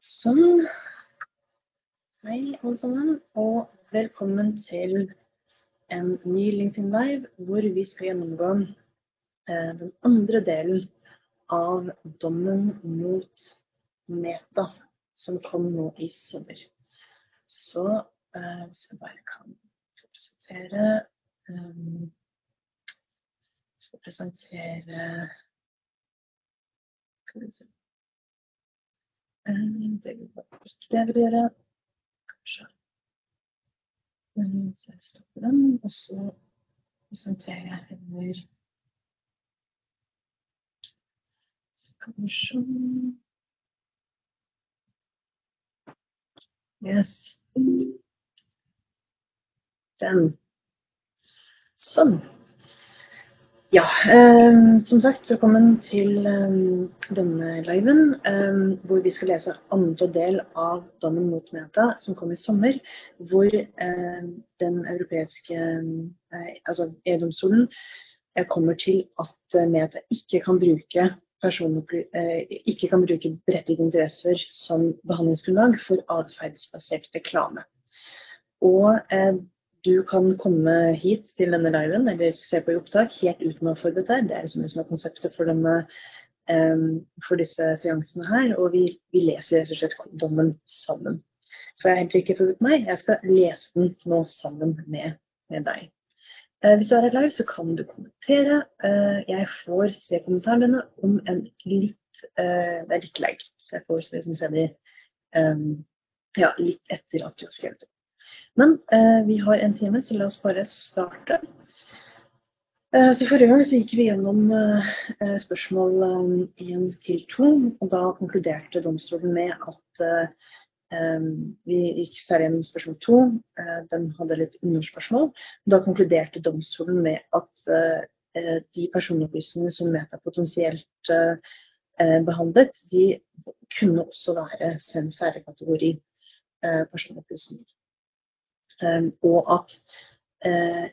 Sånn. Hei, alle sammen, og velkommen til en ny LinkedIn Live, hvor vi skal gjennomgå eh, den andre delen av dommen mot Meta, som kom nå i sommer. Så eh, hvis jeg bare kan presentere um, presentere Skal vi se Det var ikke det jeg ville gjøre. Kanskje. Så jeg stopper den, og så presenterer jeg hender Skal vi se Yes. Den. Sånn. Ja, eh, som sagt, velkommen til eh, denne liven, eh, hvor vi skal lese andre del av dommen mot Meta, som kom i sommer, hvor eh, den europeiske, altså EU-domstolen, eh, kommer til at eh, Meta ikke kan bruke eh, ikke kan bruke berettigede interesser som behandlingsgrunnlag for atferdsbasert reklame. Og du kan komme hit til denne liven eller se på i opptak helt uten å ha deg. Det er liksom det som er konseptet for, denne, um, for disse seansene her. Og vi, vi leser rett og slett dommen sammen. Så jeg har heller ikke forberedt meg. Jeg skal lese den nå sammen med, med deg. Eh, hvis du er her live, så kan du kommentere. Eh, jeg får se kommentarene dine om en litt eh, Det er litt lag, så jeg får se de um, ja, litt etter at du har skrevet det. Men eh, vi har en time, så la oss bare starte. Eh, så Forrige gang så gikk vi gjennom eh, eh, spørsmål én til to, og da konkluderte domstolen med at eh, eh, vi gikk særlig gjennom spørsmål to. eh, den hadde litt underspørsmål. Da konkluderte domstolen med at eh, eh, de personopplysningene som Meta potensielt eh, eh, behandlet, de kunne også være en særlig kategori eh, personopplysninger. Um, og at eh,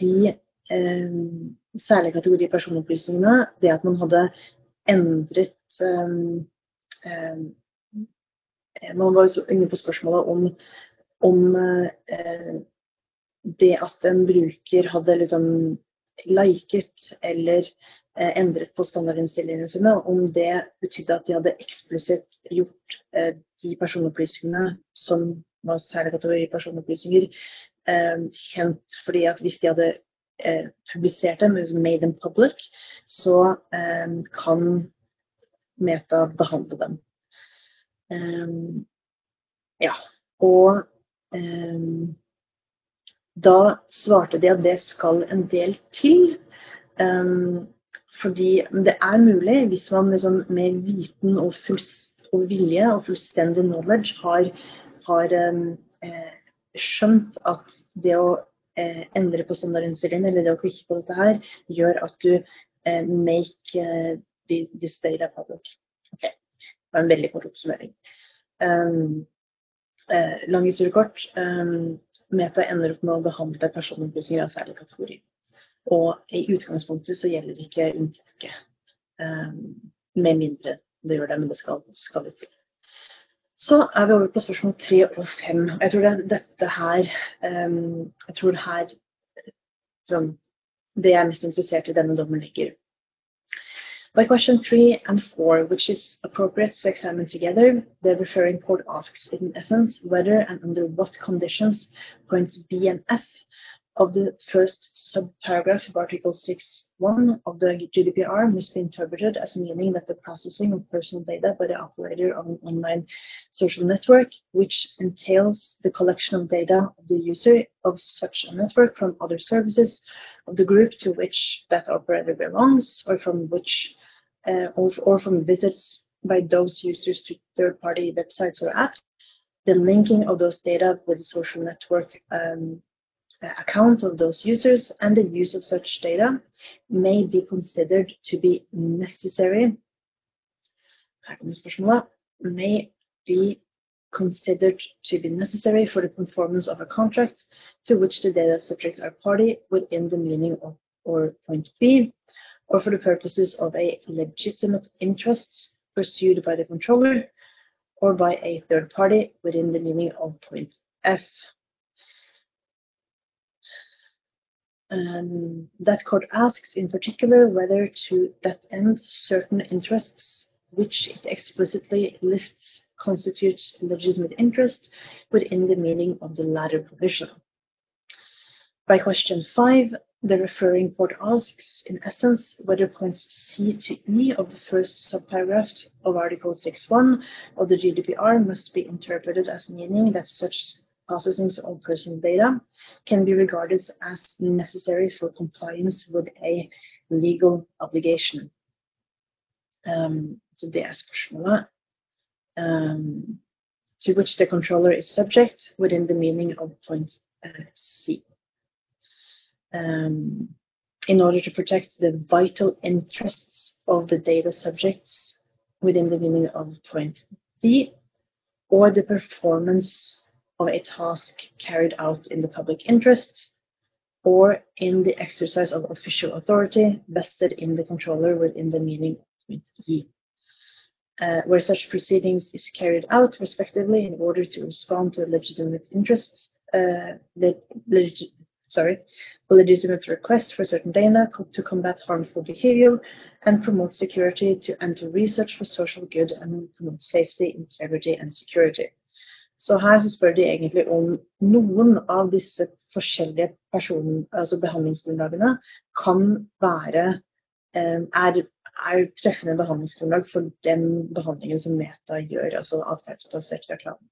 de eh, særlige kategori personopplysningene, det at man hadde endret um, Man var jo inne på spørsmålet om, om eh, det at en bruker hadde liksom liket eller eh, endret på standardinnstillingene sine, om det betydde at de hadde eksplisitt gjort eh, de personopplysningene som var særlig kategori personopplysninger, eh, kjent fordi at hvis de hadde eh, publisert dem, liksom made them public, så eh, kan Meta behandle dem. Ja, og da svarte de at det skal en del til. fordi det er mulig, hvis man liksom med viten og, og vilje og fullstendig knowledge har har eh, skjønt at det å eh, endre på standardinnstillingen, eller det å klikke på dette her, gjør at du eh, make the, this data public. Ok, det var en veldig kort oppsummering. Um, lang historie kort. Um, Meta ender opp med å behandle personopplysninger av særlig kategori. Og i utgangspunktet så gjelder ikke unntaket. Um, med mindre det gjør det, men det skal, skal det til. Så er vi over på spørsmål tre og fem. Jeg tror det er dette her um, Jeg tror det her sånn, Det jeg er mest interessert i denne dommen ligger. By question three and four, which is appropriate to examine together, the referring court asks in essence whether and under what conditions points B and F of the first subparagraph of Article 6.1 of the GDPR must be interpreted as meaning that the processing of personal data by the operator of an online social network, which entails the collection of data of the user of such a network from other services of the group to which that operator belongs, or from which uh, or, or from visits by those users to third-party websites or apps, the linking of those data with the social network um, account of those users and the use of such data may be considered to be necessary. Her kommer spørsmålet. May be considered to be necessary for the performance of a contract to which the data subjects are party within the meaning of or point B, or for the purposes of a legitimate interest pursued by the controller, or by a third party within the meaning of point F. Um, that court asks in particular whether to that end certain interests which it explicitly lists constitutes legitimate interest within the meaning of the latter provision. By question 5, the referring court asks, in essence, whether points C to E of the first subparagraph of Article 6.1 of the GDPR must be interpreted as meaning that such processing of personal data can be regarded as necessary for compliance with a legal obligation. Um, så det er spørsmålet. Um, to which the controller is subject within the meaning of point C. Um, in order to protect the vital interests of the data subjects within the meaning of point D, or the performance of a task carried out in the public interest, or in the exercise of official authority vested in the controller within the meaning of E uh, where such proceedings is carried out respectively in order to respond to legitimate interests, uh, legi sorry, legitimate request for certain data to combat harmful behavior and promote security to enter research for social good and promote safety, integrity and security. Så her så spør de egentlig om noen av disse forskjellige person, altså behandlingsgrunnlagene kan være eh, er er treffende behandlingsgrunnlag for den behandlingen som Meta gjør, altså atferdsbasert reklame.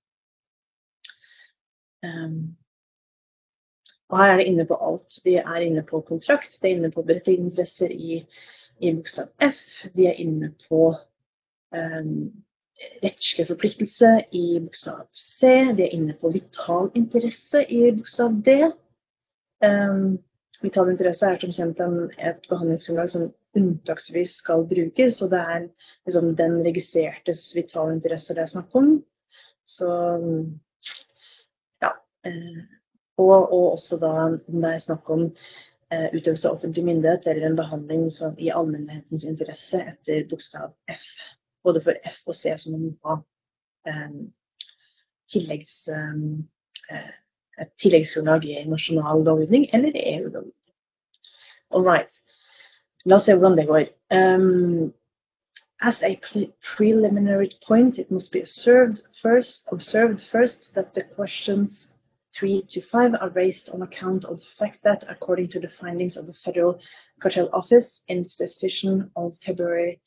Um, og her er det inne på alt. De er inne på kontrakt, de er inne på berettigede interesser i, i bokstav F, de er inne på um, rettslig forpliktelse i bokstav C, de er inne på vital interesse i bokstav D. Um, vital interesse er som kjent en, et behandlingsgrunnlag som unntaksvis skal brukes, og det er liksom den registrertes vitale interesse det er snakk om. Så ja. Eh, og, og, også da om det er snakk om eh, utøvelse av offentlig myndighet eller en behandling som, i allmennhetens interesse etter bokstav F. Både for F og C som eh, eh, i nasjonal lovgivning eller EU-lovgivning. All right. La oss se hvordan det går. Um, as a pre preliminary point, it must be observed first, observed first that the questions 3 to 5 are raised on account of the fact that, according to the findings of the Federal Cartel Office in its decision of February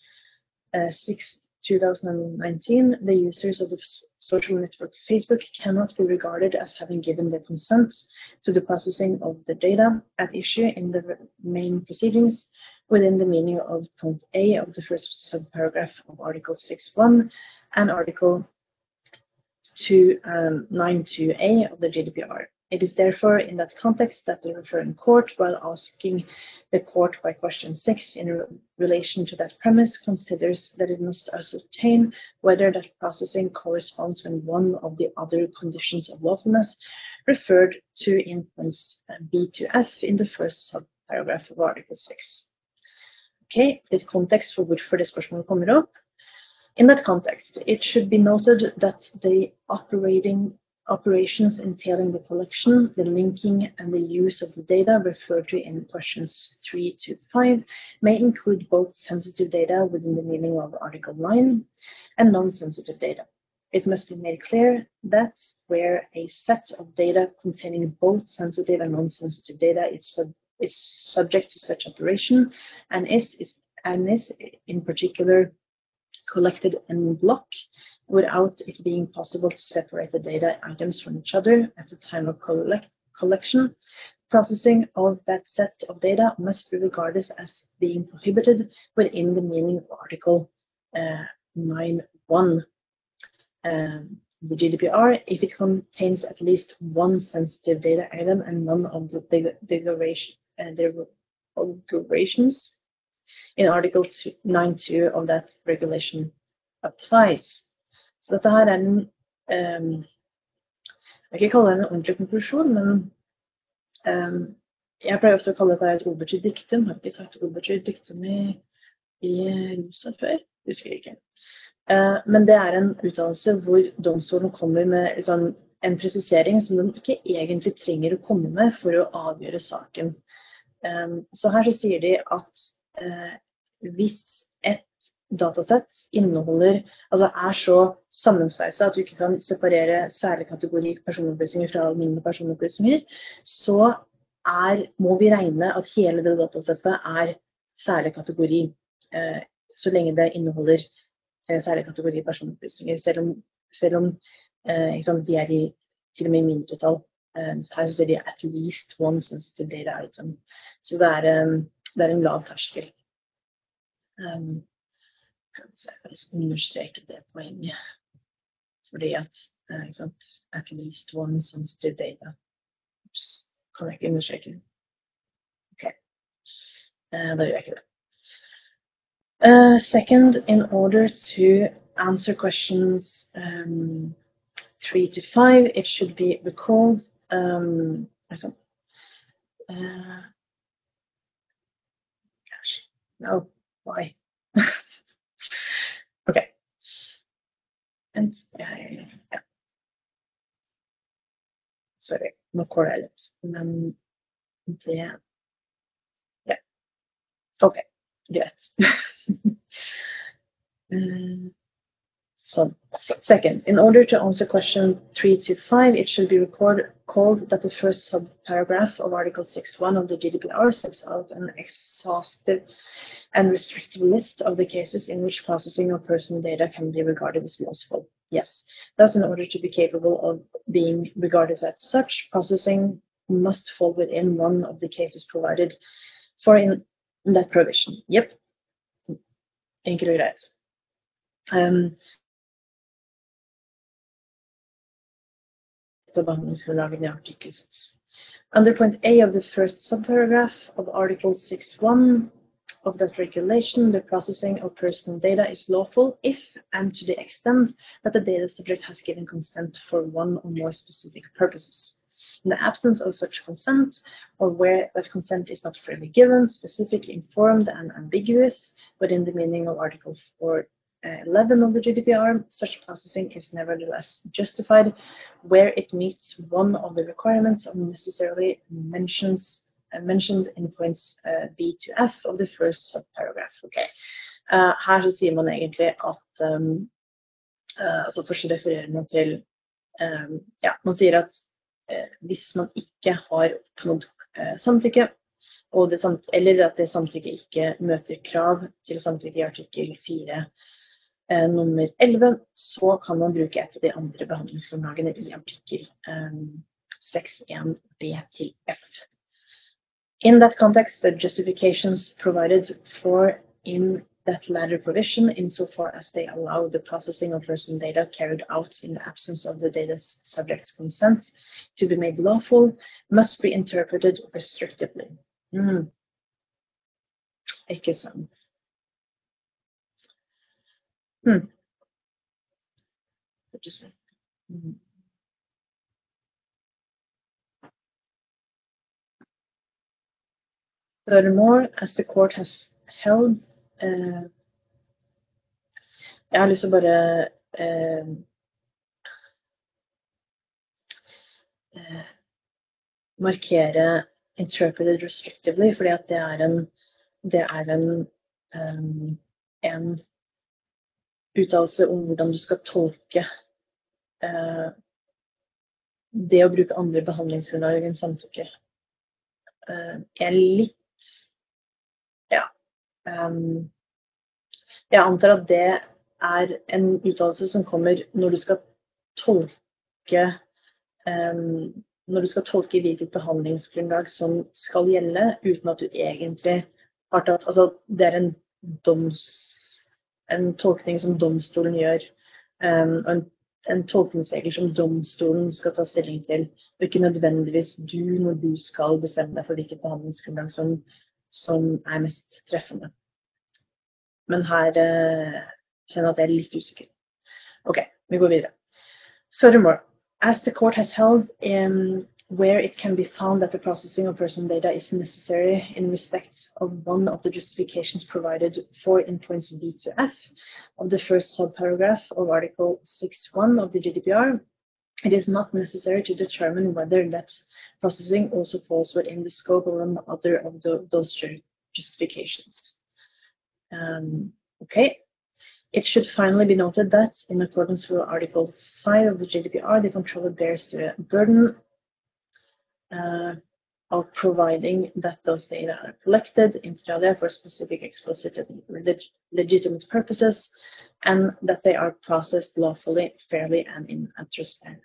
uh, 6, 2019, the users of the social network Facebook cannot be regarded as having given their consent to the processing of the data at issue in the main proceedings within the meaning of point A of the first subparagraph of Article 6.1 and Article 292A um, of the GDPR. It is therefore in that context that the referring court, while asking the court by question 6 in relation to that premise, considers that it must ascertain whether that processing corresponds with one of the other conditions of lawfulness referred to in points uh, B to F in the first subparagraph of Article 6. Okay, litt kontekst for which hvorfor det spørsmålet kommer opp. In that context, it should be noted that the operating operations entailing the collection, the linking, and the use of the data referred to in questions 3 to 5 may include both sensitive data within the meaning of Article 9 and non-sensitive data. It must be made clear that where a set of data containing both sensitive and non-sensitive data is sub is subject to such operation and is, is, and is in particular collected en bloc without it being possible to separate the data items from each other at the time of collect, collection. Processing of that set of data must be regarded as being prohibited within the meaning of Article uh, 9.1 um, the GDPR if it contains at least one sensitive data item and none of the their regulations in Article 9.2 of that regulation applies. Så dette her er en um, Jeg vil ikke kalle det en ordentlig konklusjon, men um, jeg pleier ofte å kalle dette et ordbetydd diktum. Jeg har ikke sagt ordbetydd diktum i, i Rosa før. husker ikke. Uh, men det er en utdannelse hvor domstolen kommer med liksom, en presisering som den ikke egentlig trenger å komme med for å avgjøre saken. Um, så her så sier de at uh, hvis et datasett inneholder, altså er så sammensveisa at du ikke kan separere særlig kategori personopplysninger fra alminnelige personopplysninger, så er, må vi regne at hele det datasettet er særlig kategori, eh, så lenge det inneholder eh, særlig kategori personopplysninger. Selv om, selv om eh, sant, de er i, til og med i mindretall. Eh, her ser de at least one sensitive data item. Så det er, um, det er en lav terskel. Um, kan understreke det poenget. Fordi at uh, at least one sensitive data. Ups kan jeg ikke understreke. Ok, uh, da gjør jeg ikke det. Uh, second, in order to answer questions um, three to five, it should be recalled. Um, uh, gosh, no, why? okay. And yeah, yeah. Sorry, no correlates. Men det Ja. OK, greit. so, second, in order to answer question 3 to 5, it should be recorded, called that the first subparagraph of Article 6.1 of the GDPR sets out an exhaustive and restrictive list of the cases in which processing of personal data can be regarded as lawful. Yes. Thus, in order to be capable of being regarded as such, processing must fall within one of the cases provided for in, that provision. Yep. Enkelt og greit. Um, Under point A of the first subparagraph of Article 6.1 of that regulation, the processing of personal data is lawful if and to the extent that the data subject has given consent for one or more specific purposes. In the absence of such consent, or where that consent is not freely given, specific, informed, and ambiguous, within the meaning of Article 411 of the GDPR, such processing is nevertheless justified where it meets one of the requirements of necessarily mentions mentioned in points uh, B to F of the first subparagraph. Okay. Uh, her så sier man egentlig at um, uh, altså Først refererer man til um, ja, Man sier at hvis man ikke har oppnådd samtykke, eller at det samtykket ikke møter krav til samtykke i artikkel 4 nummer 11, så kan man bruke et av de andre behandlingsgrunnlagene i artikkel um, 6.1 B til F. In that context, the justifications provided for in that latter provision, insofar as they allow the processing of personal data carried out in the absence of the data subject's consent to be made lawful, must be interpreted restrictively. Mm. Ikke sant. Hmm. Just, mm. Furthermore, as the court has held uh, Jeg har lyst til å bare uh, uh, markere 'interpreted restrictively', fordi at det er en, det er en, um, en uttalelse om hvordan du skal tolke det å bruke andre behandlingsgrunnlag enn samtykke. jeg er litt Um, jeg antar at det er en uttalelse som kommer når du skal tolke um, når du skal tolke hvilket behandlingsgrunnlag som skal gjelde, uten at du egentlig har tatt Altså, det er en, doms, en tolkning som domstolen gjør. Um, og en, en tolkningsregel som domstolen skal ta stilling til, og ikke nødvendigvis du når du skal bestemme deg for hvilket behandlingsgrunnlag som som er mest treffende. Men her eh, kjenner jeg at jeg er litt usikker. OK, vi går videre. Furthermore, as the court has held in where it can be found that the processing of personal data is necessary in respect of one of the justifications provided for in points B to F of the first subparagraph of Article 6.1 of the GDPR, it is not necessary to determine whether that processing also falls within the scope of another of the, those justifications. Um, okay. It should finally be noted that, in accordance with Article 5 of the GDPR, the controller bears the burden Uh, of providing that those data are collected in alia for specific, explicit, and leg legitimate purposes, and that they are processed lawfully, fairly, and in a transparent,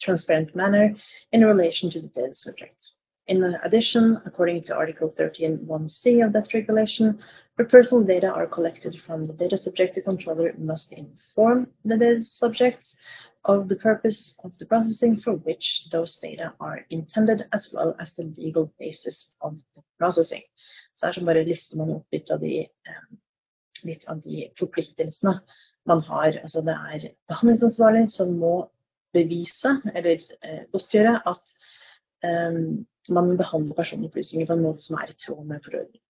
transparent manner in relation to the data subject. In addition, according to Article 13.1c of that regulation, where personal data are collected from the data subject, the controller must inform the data subjects of the purpose of the processing for which those data are intended, as well as the legal basis of the processing. Så her så bare lister man opp litt av de, eh, litt av de forpliktelsene man har. Altså det er behandlingsansvarlig som må bevise eller eh, godtgjøre at um, man behandler personopplysninger på en måte som er i tråd med forordningen.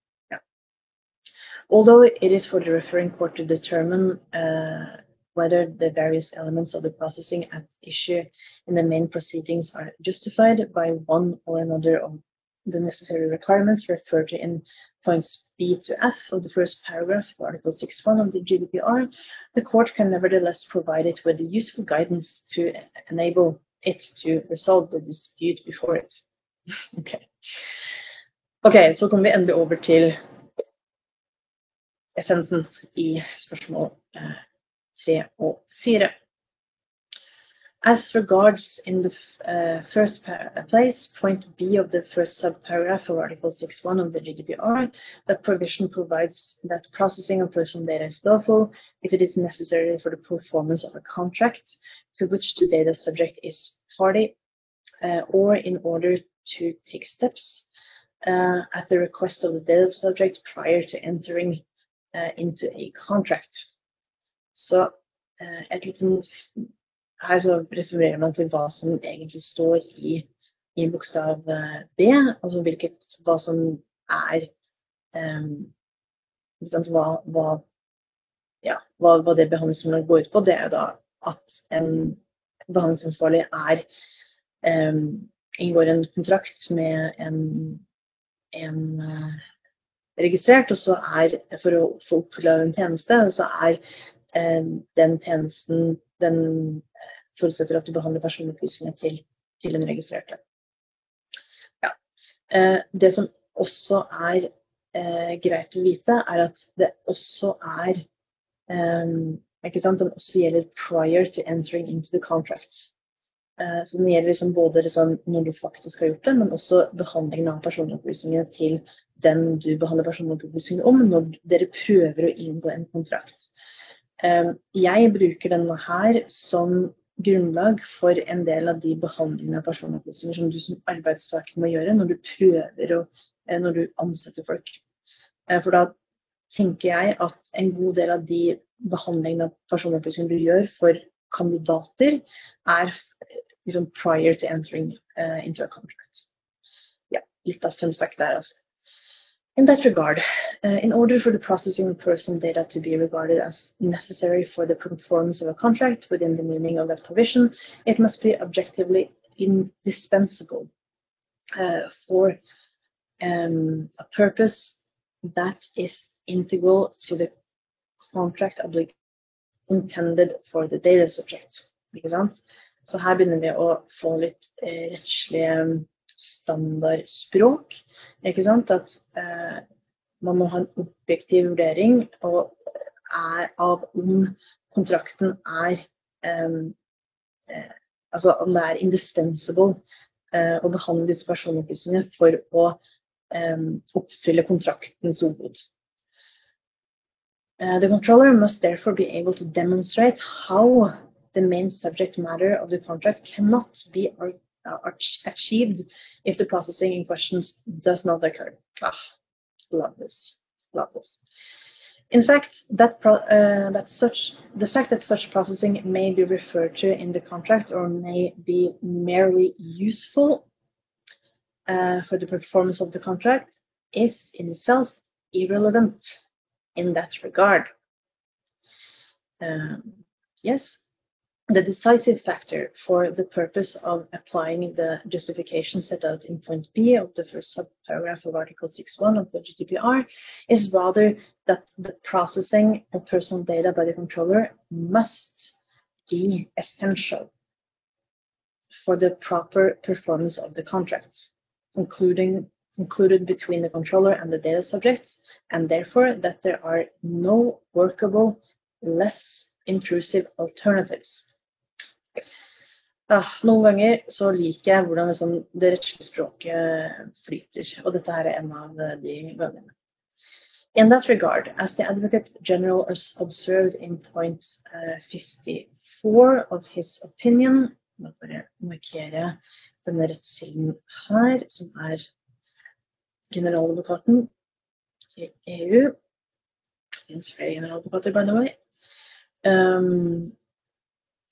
Although it is for the referring court to determine uh, whether the various elements of the processing at issue in the main proceedings are justified by one or another of the necessary requirements referred to in points B to F of the first paragraph of Article 6.1 of the GDPR, the court can nevertheless provide it with the useful guidance to enable it to resolve the dispute before it. okay. ok, så kommer vi endelig over til essensen i spørsmål 3 og 4. As regards in the uh, first place, point B of the first subparagraph of Article 6.1 of the GDPR, that provision provides that processing of personal data is lawful if it is necessary for the performance of a contract to which the data subject is party, uh, or in order to take steps uh, at the request of the data subject prior to entering uh, into a contract. Så eh, et litt sånn Her så refererer man til hva som egentlig står i, i bokstav eh, B, altså hvilket, hva som er um, hva, hva, ja, hva, hva det behandlingsformålet går ut på. Det er jo da at en behandlingsansvarlig er um, inngår en kontrakt med en, en uh, registrert, og så er for å få oppfylle en tjeneste, så er den tjenesten den eh, forutsetter at du behandler personopplysninger til, til den registrerte. Ja. Eh, det som også er greit å vite, er at det også er Den også gjelder prior to entering into the contract. Så den gjelder liksom både liksom når du faktisk har gjort det, men også behandlingen av personopplysningene til den du behandler personopplysningene om, når dere prøver å inngå en kontrakt. Ehm, jeg bruker denne her som grunnlag for en del av de behandlingene av personopplysninger som du som arbeidstaker må gjøre når du prøver å eh, når du ansetter folk. Eh, for da tenker jeg at en god del av de behandlingene av personopplysninger du gjør for kandidater, er liksom prior to entering uh, into a contract. Ja, litt av fun fact der, altså. In that regard, uh, in order for the processing of personal data to be regarded as necessary for the performance of a contract within the meaning of that provision, it must be objectively indispensable uh, for um, a purpose that is integral to the contract intended for the data subject. Ikke sant? Så her begynner vi å få litt eh, rettslige standardspråk. Ikke sant? At eh, man må ha en objektiv vurdering er, av om kontrakten er eh, eh, Altså om det er indispensable eh, å behandle disse personopplysningene for å eh, oppfylle kontraktens hoved. Uh, the controller must therefore be able to demonstrate how the main subject matter of the contract cannot be achieved if the processing in questions does not occur. Ah, love this, love this. In fact, that, uh, that such the fact that such processing may be referred to in the contract or may be merely useful uh, for the performance of the contract is in itself irrelevant in that regard. Um, yes, the decisive factor for the purpose of applying the justification set out in point B of the first subparagraph of Article 6.1 of the GDPR is rather that the processing of personal data by the controller must be essential for the proper performance of the contract, including included between the controller and the data subjects, and therefore that there are no workable, less intrusive alternatives. Ah, noen ganger så liker jeg hvordan liksom det rettslige språket flyter, og dette her er en av de gangene. In that regard, as the Advocate General observed in point uh, 54 of his opinion må bare markere denne rettskilden her, som er generaladvokaten til EU. Det finnes generaladvokater, by the way. Um,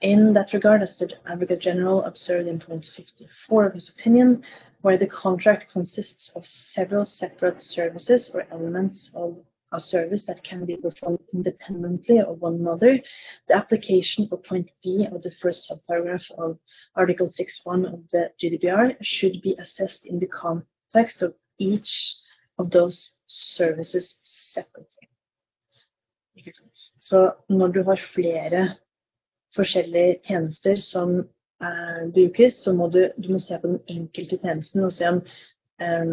In that regard, as the Advocate General observed in point 54 of his opinion, where the contract consists of several separate services or elements of a service that can be performed independently of one another, the application of point B of the first subparagraph of Article 6.1 of the GDPR should be assessed in the context of each of those services separately. Så når du har flere forskjellige tjenester som eh, brukes, så må du, du må se på den enkelte tjenesten og se om, eh,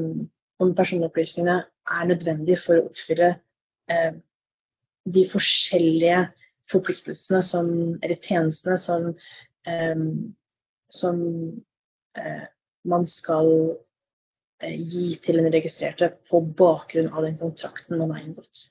om personopplysningene er nødvendige for å oppfylle eh, de forskjellige forpliktelsene som, eller tjenestene som, eh, som eh, man skal eh, gi til den registrerte på bakgrunn av den kontrakten man har inngått.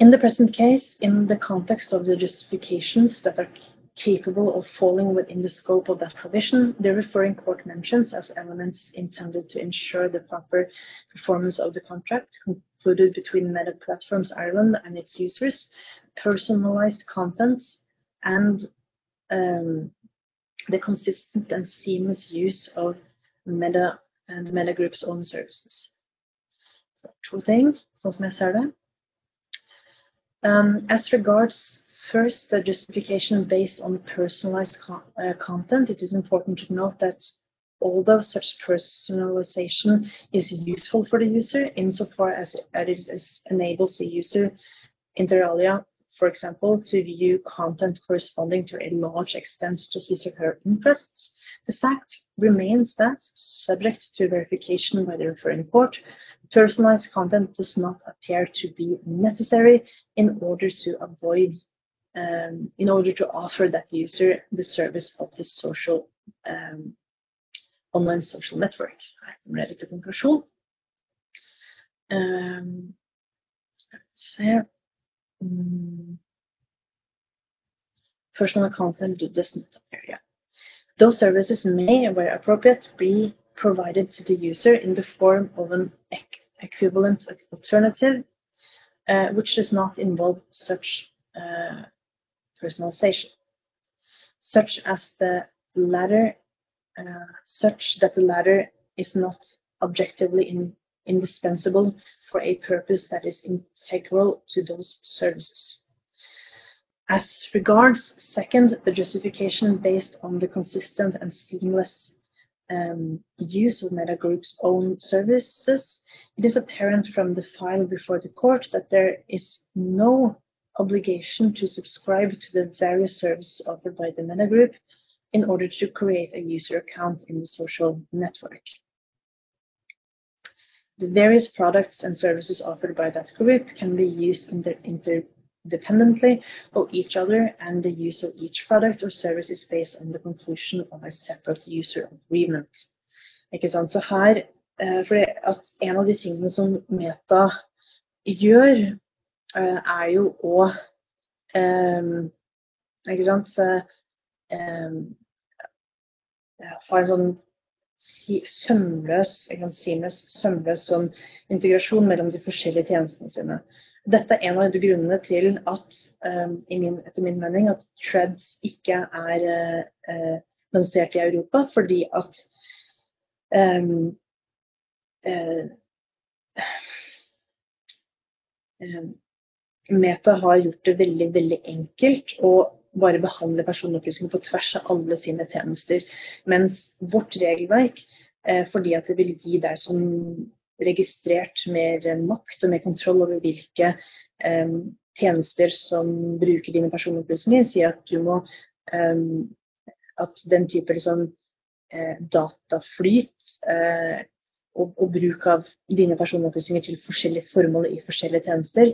In the present case, in the context of the justifications that are capable of falling within the scope of that provision, the referring court mentions as elements intended to ensure the proper performance of the contract concluded between Meta Platforms Ireland and its users, personalized contents, and um, the consistent and seamless use of Meta and Meta Group's own services. Så to ting, som jeg ser det. Um, as regards first the justification based on personalized co uh, content, it is important to note that although such personalization is useful for the user insofar as it, as it enables the user inter alia, for example, to view content corresponding to a large extent to his or her interests, the fact remains that, subject to verification by the referring court, personalized content does not appear to be necessary in order to avoid, um, in order to offer that user the service of the social um, online social network. Um, skal vi se um, Personal content does not appear, yeah. Those services may, where appropriate, be provided to the user in the form of an equivalent alternative, uh, which does not involve such uh, personalization, such as the latter, uh, such that the latter is not objectively in, indispensable for a purpose that is integral to those services. As regards, second, the justification based on the consistent and seamless um, use of Meta Group's own services, it is apparent from the file before the court that there is no obligation to subscribe to the various services offered by the Meta Group in order to create a user account in the social network. The various products and services offered by that group can be used inter inter independently of each other, and the use of each product or service is based on the conclusion of a separate user agreement. Ikke sant? Så her, eh, for at En av de tingene som Meta gjør, eh, er jo å um, Ikke sant Ha en sånn sømløs, seamless, sømløs sånn integrasjon mellom de forskjellige tjenestene sine. Dette er en av grunnene til at, um, min, etter min mening, at Treads ikke er uh, lansert i Europa. Fordi at um, uh, Meta har gjort det veldig, veldig enkelt å bare behandle personopplysninger på tvers av alle sine tjenester. Mens vårt regelverk, eh, fordi at det vil gi deg som registrert mer makt og mer kontroll over hvilke eh, tjenester som bruker dine personopplysninger, sier at du må eh, At den type liksom, dataflyt og, og, bruk av dine personopplysninger til forskjellige formål i forskjellige tjenester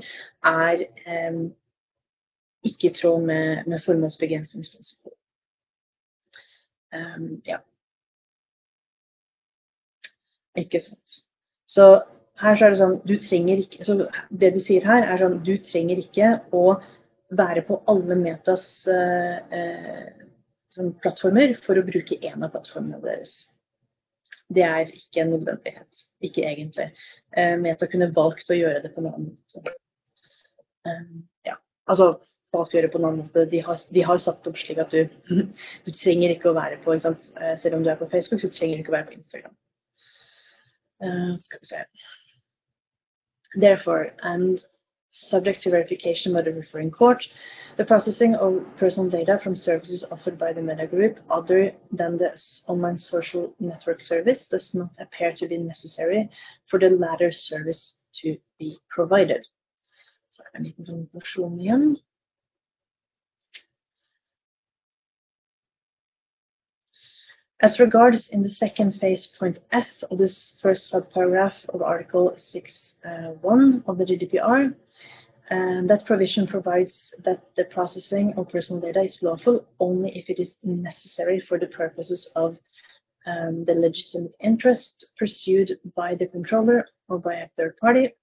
er eh, ikke i tråd med, med formålsbegrensningsprinsippet. Um, ja. Ikke sant. Så her så er det sånn du trenger ikke, så Det de sier her, er sånn du trenger ikke å være på alle Metas uh, uh, plattformer for å bruke én av plattformene deres. Det er ikke en nødvendighet. Ikke egentlig. Uh, Meta kunne valgt å gjøre det på en annen måte. Um, ja. Altså valgt å gjøre på en annen måte. De har, de har satt opp slik at du, du trenger ikke å være på eh, Selv om du er på Facebook, så trenger du ikke å være på Instagram. Uh, skal vi se. Therefore, and subject to verification by the referring court, the processing of personal data from services offered by the Meta Group other than the online social network service does not appear to be necessary for the latter service to be provided. Så er. As regards in the second phase, point F of this first subparagraph of Article 6.1 uh, of the GDPR, and that provision provides that the processing of personal data is lawful only if it is necessary for the purposes of um, the legitimate interest pursued by the controller or by a third party.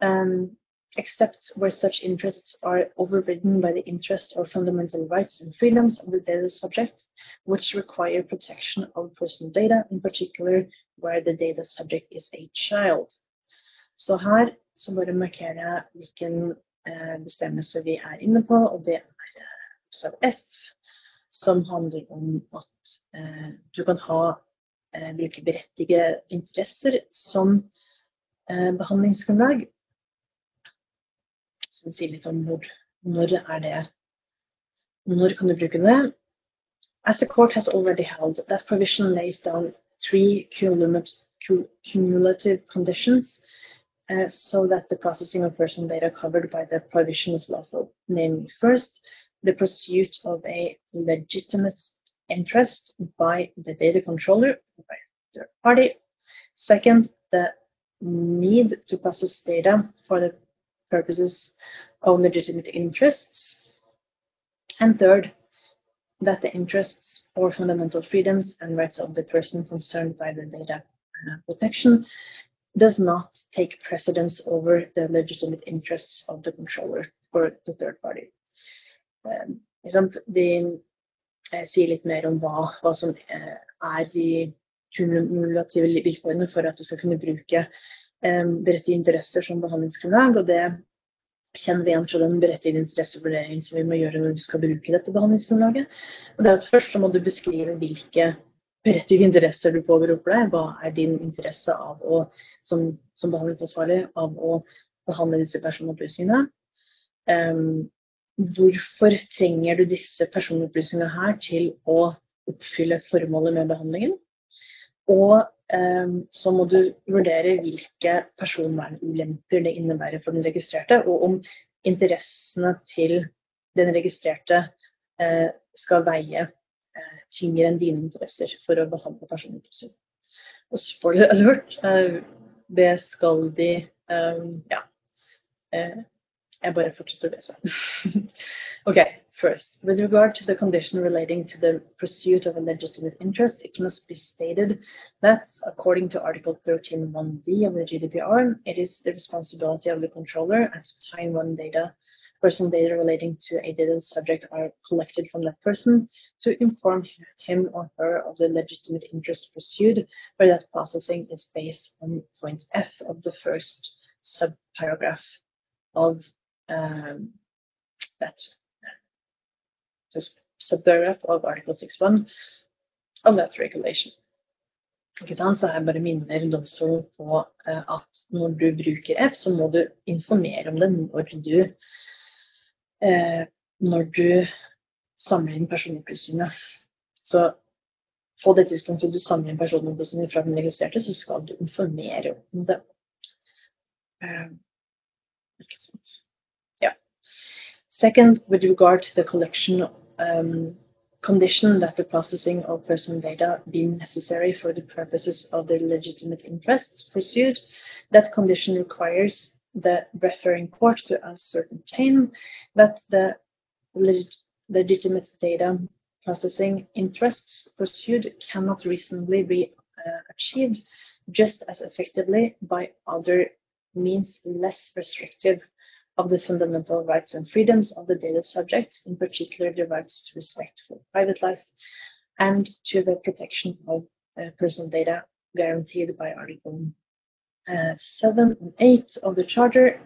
Um, except where such interests are overridden by the interest or fundamental rights and freedoms of the data subject, which require protection of personal data, in particular where the data subject is a child. Så her så bare markerer jeg hvilken bestemmelse vi er inne på, og det er eh, F, som handler om at eh, du kan ha eh, bruke berettigede interesser som eh, behandlingsgrunnlag sier litt om hvor, når er det Når kan du bruke det? As the court has already held, that provision lays down three cumulative conditions uh, so that the processing of personal data covered by the provision is lawful. Namely, first, the pursuit of a legitimate interest by the data controller, by third party. Second, the need to process data for the purposes own legitimate interests. And third, that the interests or fundamental freedoms and rights of the person concerned by the data uh, protection does not take precedence over the legitimate interests of the controller or the third party. Um, de eh, sier litt mer om hva, hva som eh, er de kumulative vilkårene for at du skal kunne bruke berettigede interesser som behandlingsgrunnlag. og Det kjenner vi igjen fra den berettigede interessevurdering som vi må gjøre når vi skal bruke dette behandlingsgrunnlaget. Og det er at Først så må du beskrive hvilke berettigede interesser du påberoper deg. Hva er din interesse av å, som, som behandlingsansvarlig av å behandle disse personopplysningene? Um, hvorfor trenger du disse personopplysningene her til å oppfylle formålet med behandlingen? Og så må du vurdere hvilke personvernulemper det innebærer for den registrerte, og om interessene til den registrerte eh, skal veie eh, tyngre enn dine interesser for å behandle personopplysninger. Og spoiler alert, eh, det skal de Ja. Jeg bare fortsetter å lese. okay, first, with regard to the condition relating to the pursuit of a legitimate interest, it must be stated that, according to Article 13.1d of the GDPR, it is the responsibility of the controller as the time when data, personal data relating to a data subject are collected from that person to inform him or her of the legitimate interest pursued, where that processing is based on point F of the first subparagraph of um, that subparagraph of Article 6.1 of that regulation. Så her bare minner domstolen på eh, at når du bruker F, så må du informere om det når du, eh, når du samler inn personopplysningene. Så på det tidspunktet du samler inn personopplysninger fra den registrerte, så skal du informere om det. Eh, ikke sant? Ja. Second, with regard to the collection um, condition that the processing of personal data be necessary for the purposes of the legitimate interests pursued. That condition requires the referring court to ascertain that the leg legitimate data processing interests pursued cannot reasonably be uh, achieved just as effectively by other means less restrictive of the fundamental rights and freedoms of the data subjects, in particular the rights to respect for private life and to the protection of uh, personal data guaranteed by Article uh, 7 and 8 of the Charter.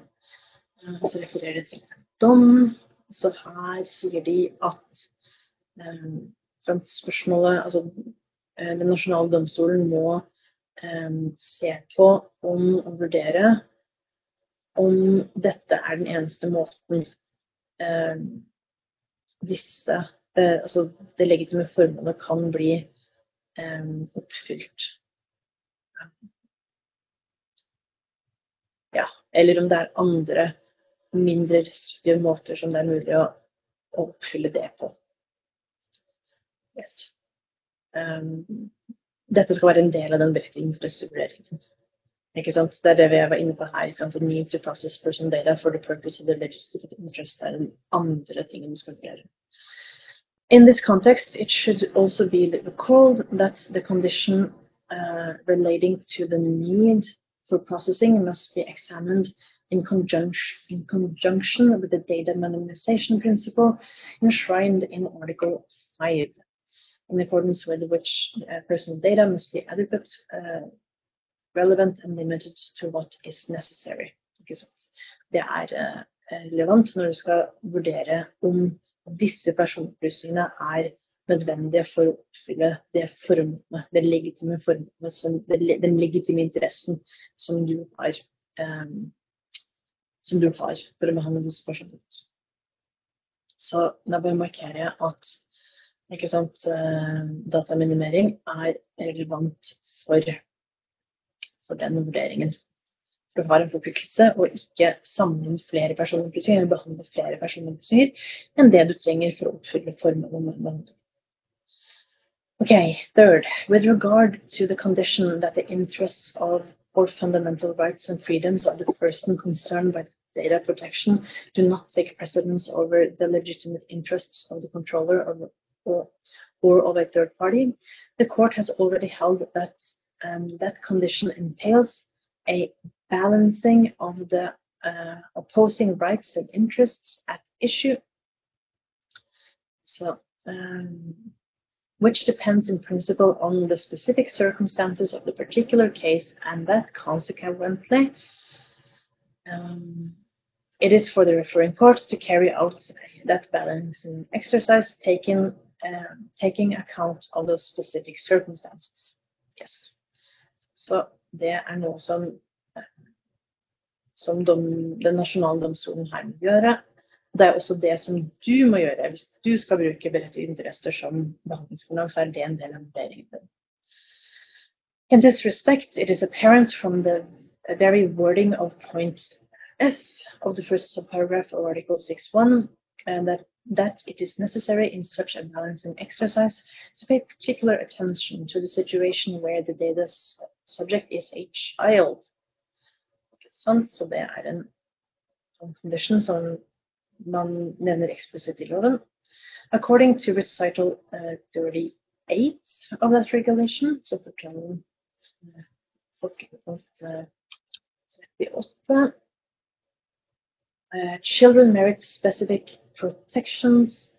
Uh, så refererer det til en dom. Så her sier de at um, spørsmålet Altså den nasjonale domstolen må um, se på om og vurdere om dette er den eneste måten eh, disse eh, Altså det legitime formålet kan bli eh, oppfylt. Ja, eller om det er andre mindre restriktive måter som det er mulig å, å oppfylle det på. Yes. Um, dette skal være en del av den berettigelsesvurderingen. Ikke sant? Det er det vi var inne på her. Ikke sant? The need to process personal data for the purpose of the legislative interest er den andre tingen vi skal gjøre. In this context, it should also be recalled that the condition uh, relating to the need for processing must be examined in conjunction, in conjunction with the data minimization principle enshrined in Article 5, in accordance with which uh, personal data must be adequate uh, relevant and limited to what is necessary. Det er eh, relevant når du skal vurdere om disse personopplysningene er nødvendige for å oppfylle det formålet, det legitime formålet, den legitime interessen som du har, um, som du har for å behandle disse personene. Så da bare markerer jeg at ikke sant, uh, dataminimering er relevant for for den vurderingen. For har en forpliktelse å ikke samle inn flere personopplysninger eller behandle flere personopplysninger enn det du trenger for å oppfylle formålet med behandling. Okay, third, with regard to the condition that the interests of or fundamental rights and freedoms of the person concerned by data protection do not take precedence over the legitimate interests of the controller or, or, or of a third party, the court has already held that um, that condition entails a balancing of the uh, opposing rights and interests at issue. So, um, which depends in principle on the specific circumstances of the particular case, and that consequently, um, it is for the referring court to carry out that balancing exercise, taking uh, taking account of those specific circumstances. Yes. Så det er noe som, som dom, den nasjonale domstolen her må gjøre. Det er også det som du må gjøre. Hvis du skal bruke berettigede interesser som behandlingsgrunnlag, så er det en del av vurderingen din. In this respect, it is apparent from the very wording of point F of the first subparagraph of Article 6.1 and that that it is necessary in such a balancing exercise to pay particular attention to the situation where the data subject is a child. Sånn, så det er en sånn condition som man nevner eksplisitt i loven. According to recital uh, 38 of that regulation, så forteller uh, 38 uh, children merit specific protections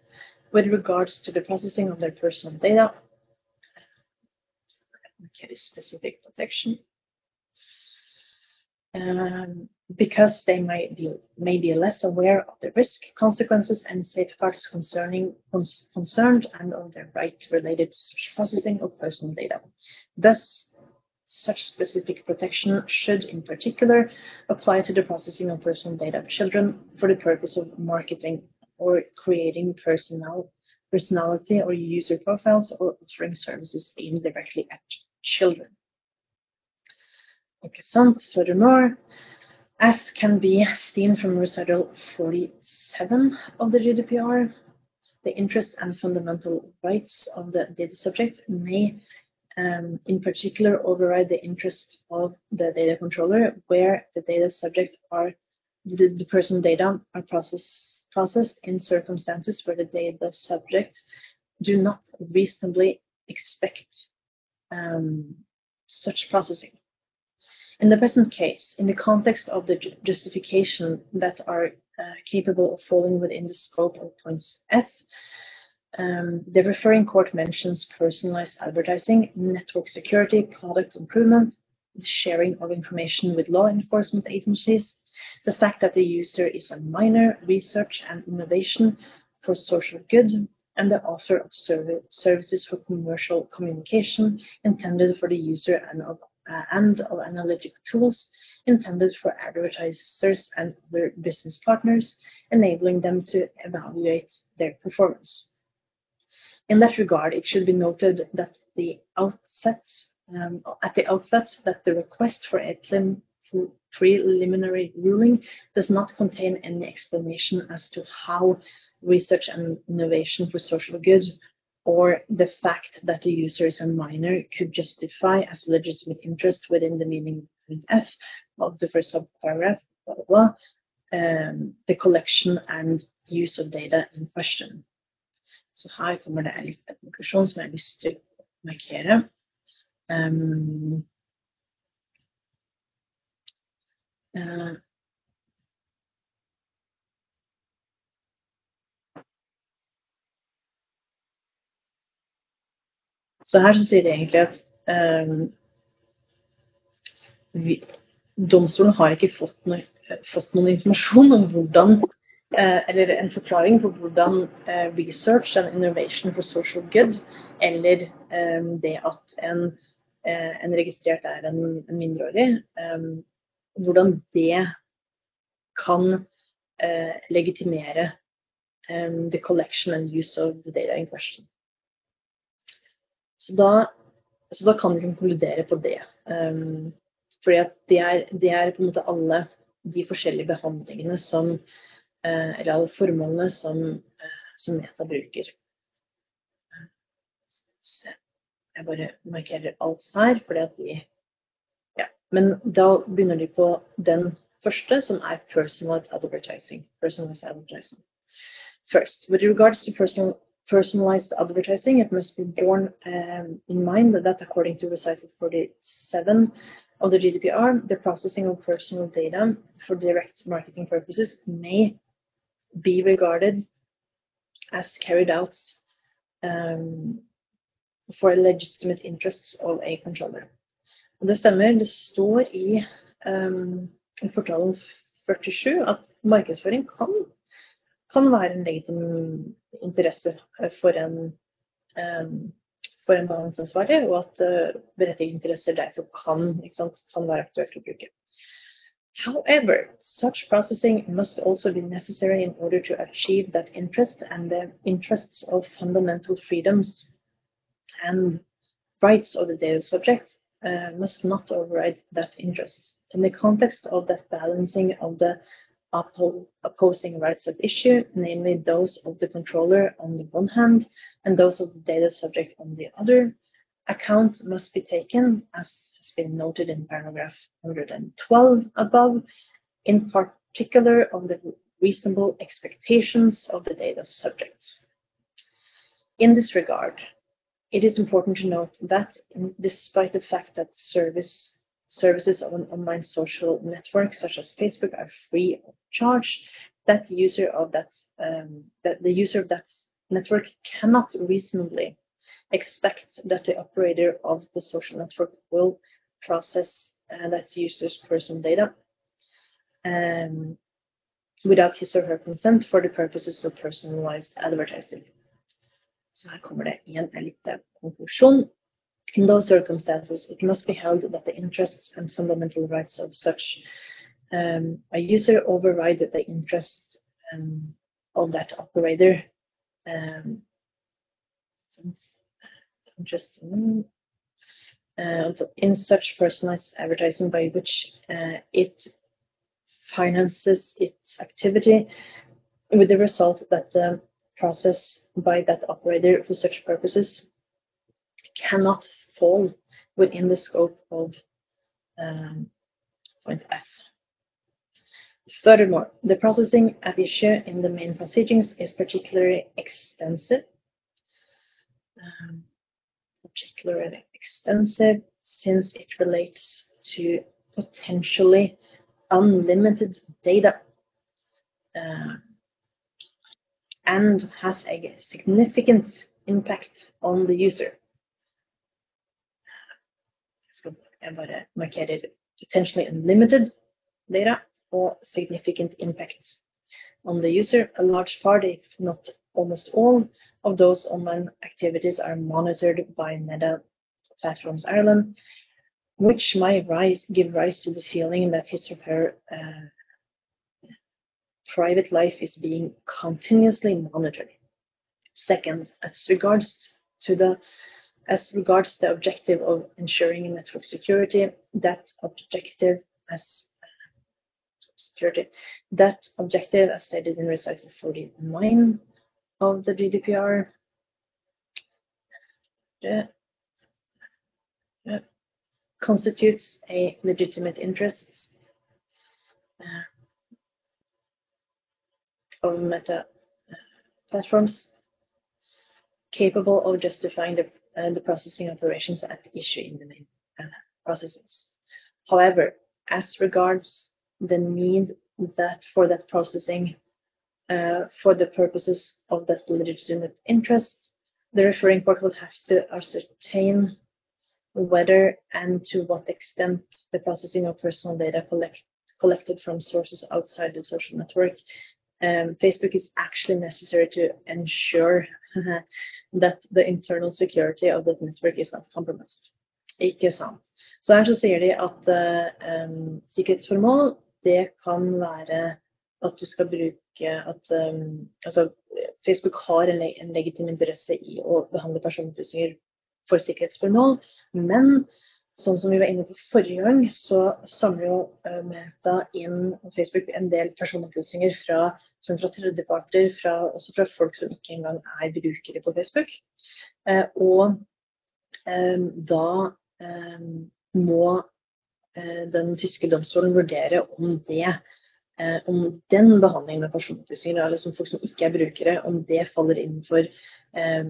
with regards to the processing of their personal data. Okay, specific protection. Um, because they might be, may be less aware of the risk, consequences, and safeguards concerning cons concerned and of their right related to processing of personal data. Thus, Such specific protection should, in particular, apply to the processing of personal data of children for the purpose of marketing or creating personal, personality or user profiles or offering services aimed directly at children. Ikke sant? Furthermore, as can be seen from recital 47 of the GDPR, the interests and fundamental rights of the data subject may um, in particular override the interests of the data controller where the data subject are the, the personal data are process, processed in circumstances where the data subject do not reasonably expect um, such processing. In the present case, in the context of the justification that are uh, capable of falling within the scope of points F, um, the referring court mentions personalized advertising, network security, product improvement, the sharing of information with law enforcement agencies, the fact that the user is a minor, research and innovation for social good, and the author of services for commercial communication intended for the user and of, uh, and of analytic tools intended for advertisers and other business partners, enabling them to evaluate their performance. In that regard, it should be noted that the outset, um, at the outset that the request for a preliminary ruling does not contain any explanation as to how research and innovation for social good or the fact that the user is a minor could justify as legitimate interest within the meaning of F of the first subparagraph, blah, blah, blah, um, the collection and use of data in question. Så her kommer det en liten konklusjon som jeg har lyst til å markere. Um, uh, så her så sier de egentlig at eh, vi, domstolen har ikke fått, noe, fått noen informasjon om hvordan Eh, eller en forklaring på hvordan eh, research and innovation for social good, eller eh, det at en, en registrert er en, en mindreårig, hvordan det kan legitimere the collection and use of the data in question. Så da, så da kan vi konkludere på det. Um, fordi at det er, det er på en måte alle de forskjellige behandlingene som uh, eller alle formålene som, uh, som Meta bruker. Jeg bare markerer alt her, fordi at de. Men da begynner de på den første, som er personalized advertising. Personalized advertising. First, with regards to personal, personalized advertising, it must be borne um, in mind that according to recital 47 of the GDPR, the processing of personal data for direct marketing purposes may be regarded as carried out um, for legitimate interests of a controller. Og det stemmer. Det står i, um, fortalen 47 at markedsføring kan, kan være en legitim interesse for en, um, for en behandlingsansvarlig, og at uh, berettigede interesser derfor kan, sant, kan være aktuelt å bruke. However, such processing must also be necessary in order to achieve that interest and the interests of fundamental freedoms and rights of the data subject uh, must not override that interest. In the context of that balancing of the oppo opposing rights at issue, namely those of the controller on the one hand and those of the data subject on the other, account must be taken, as has been noted in paragraph 112 above, in particular of the reasonable expectations of the data subjects. In this regard, it is important to note that despite the fact that service, services of an online social network such as Facebook are free of charge, that user of that, um, that the user of that network cannot reasonably expect that the operator of the social network will process uh, that user's personal data um, without his or her consent for the purposes of personalized advertising. Så kommer det en liten. In those circumstances, it must be held that the interests and fundamental rights of such um, a user override the interest um, of that operator. Um, interest in, uh, in such personalized advertising by which uh, it finances its activity with the result that the process by that operator for such purposes cannot fall within the scope of um, point F. Furthermore, the processing at issue in the main proceedings is particularly extensive, um, particularly extensive since it relates to potentially unlimited data uh, and has a significant impact on the user. Potentially unlimited data or significant impact on the user. A large part, if not almost all, of those online activities are monitored by Meta Platforms Ireland, which might rise, give rise to the feeling that his or her uh, private life is being continuously monitored. Second, as regards to the as regards the objective of ensuring network security, that objective as security, that objective as stated in recital 49 of the GDPR constitutes a legitimate interest. Uh, of meta uh, platforms capable of justifying the, uh, the processing operations at issue in the main uh, processes. However, as regards the need that for that processing uh, for the purposes of that legitimate interest, the referring court will have to ascertain whether and to what extent the processing of personal data collect, collected from sources outside the social network um, Facebook is actually necessary to ensure that the internal security of that network is not compromised. Ikke sant. Så her så sier de at um, sikkerhetsformål det kan være at du skal bruke at um, altså, Facebook har en, en, legitim interesse i å behandle personopplysninger for sikkerhetsformål, men sånn som vi var inne på forrige gang, så samler jo uh, Meta inn Facebook en del personopplysninger fra, fra tredjeparter, fra, også fra folk som ikke engang er brukere på Facebook. Eh, og eh, da eh, må uh, den tyske domstolen vurdere om det om den behandlingen av personopplysninger, altså folk som ikke er brukere, om det faller innenfor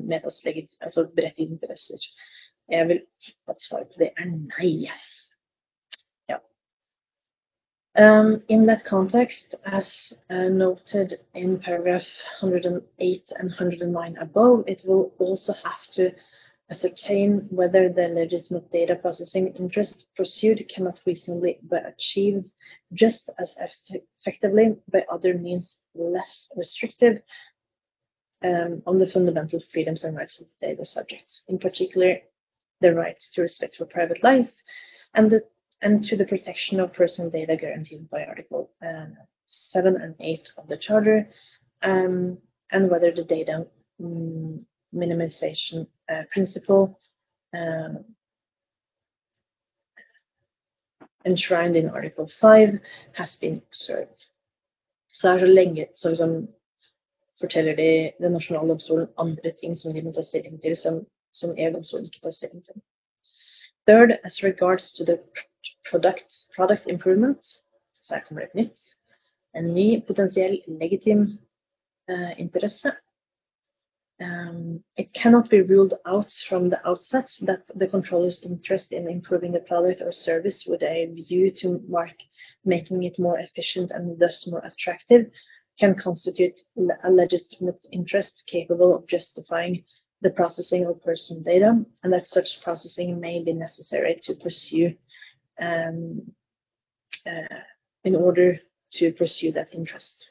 Metas altså berettigede interesser. Jeg vil at svaret på det er nei. Ja. Um, in that context, as uh, noted in paragraph 108 and 109 above, it will also have to ascertain whether the legitimate data processing interest pursued cannot reasonably be achieved just as eff effectively by other means less restrictive um, on the fundamental freedoms and rights of the data subjects. In particular, the rights to respect for private life and, the, and to the protection of personal data guaranteed by Article uh, 7 and 8 of the Charter, um, and whether the data um, minimization uh, principle uh, enshrined in Article 5 has been observed. Så er så lenge så liksom forteller de den nasjonale domstolen andre ting som de må ta stilling til, som som. Third, as regards to the product, product improvement, så her kommer det et nytt. En ny potensiell legitim uh, interesse. Um, it cannot be ruled out from the outset that the controller's interest in improving the product or service with a view to mark making it more efficient and thus more attractive can constitute a legitimate interest capable of justifying the processing of personal data, and that such processing may be necessary to pursue um, uh, in order to pursue that interest.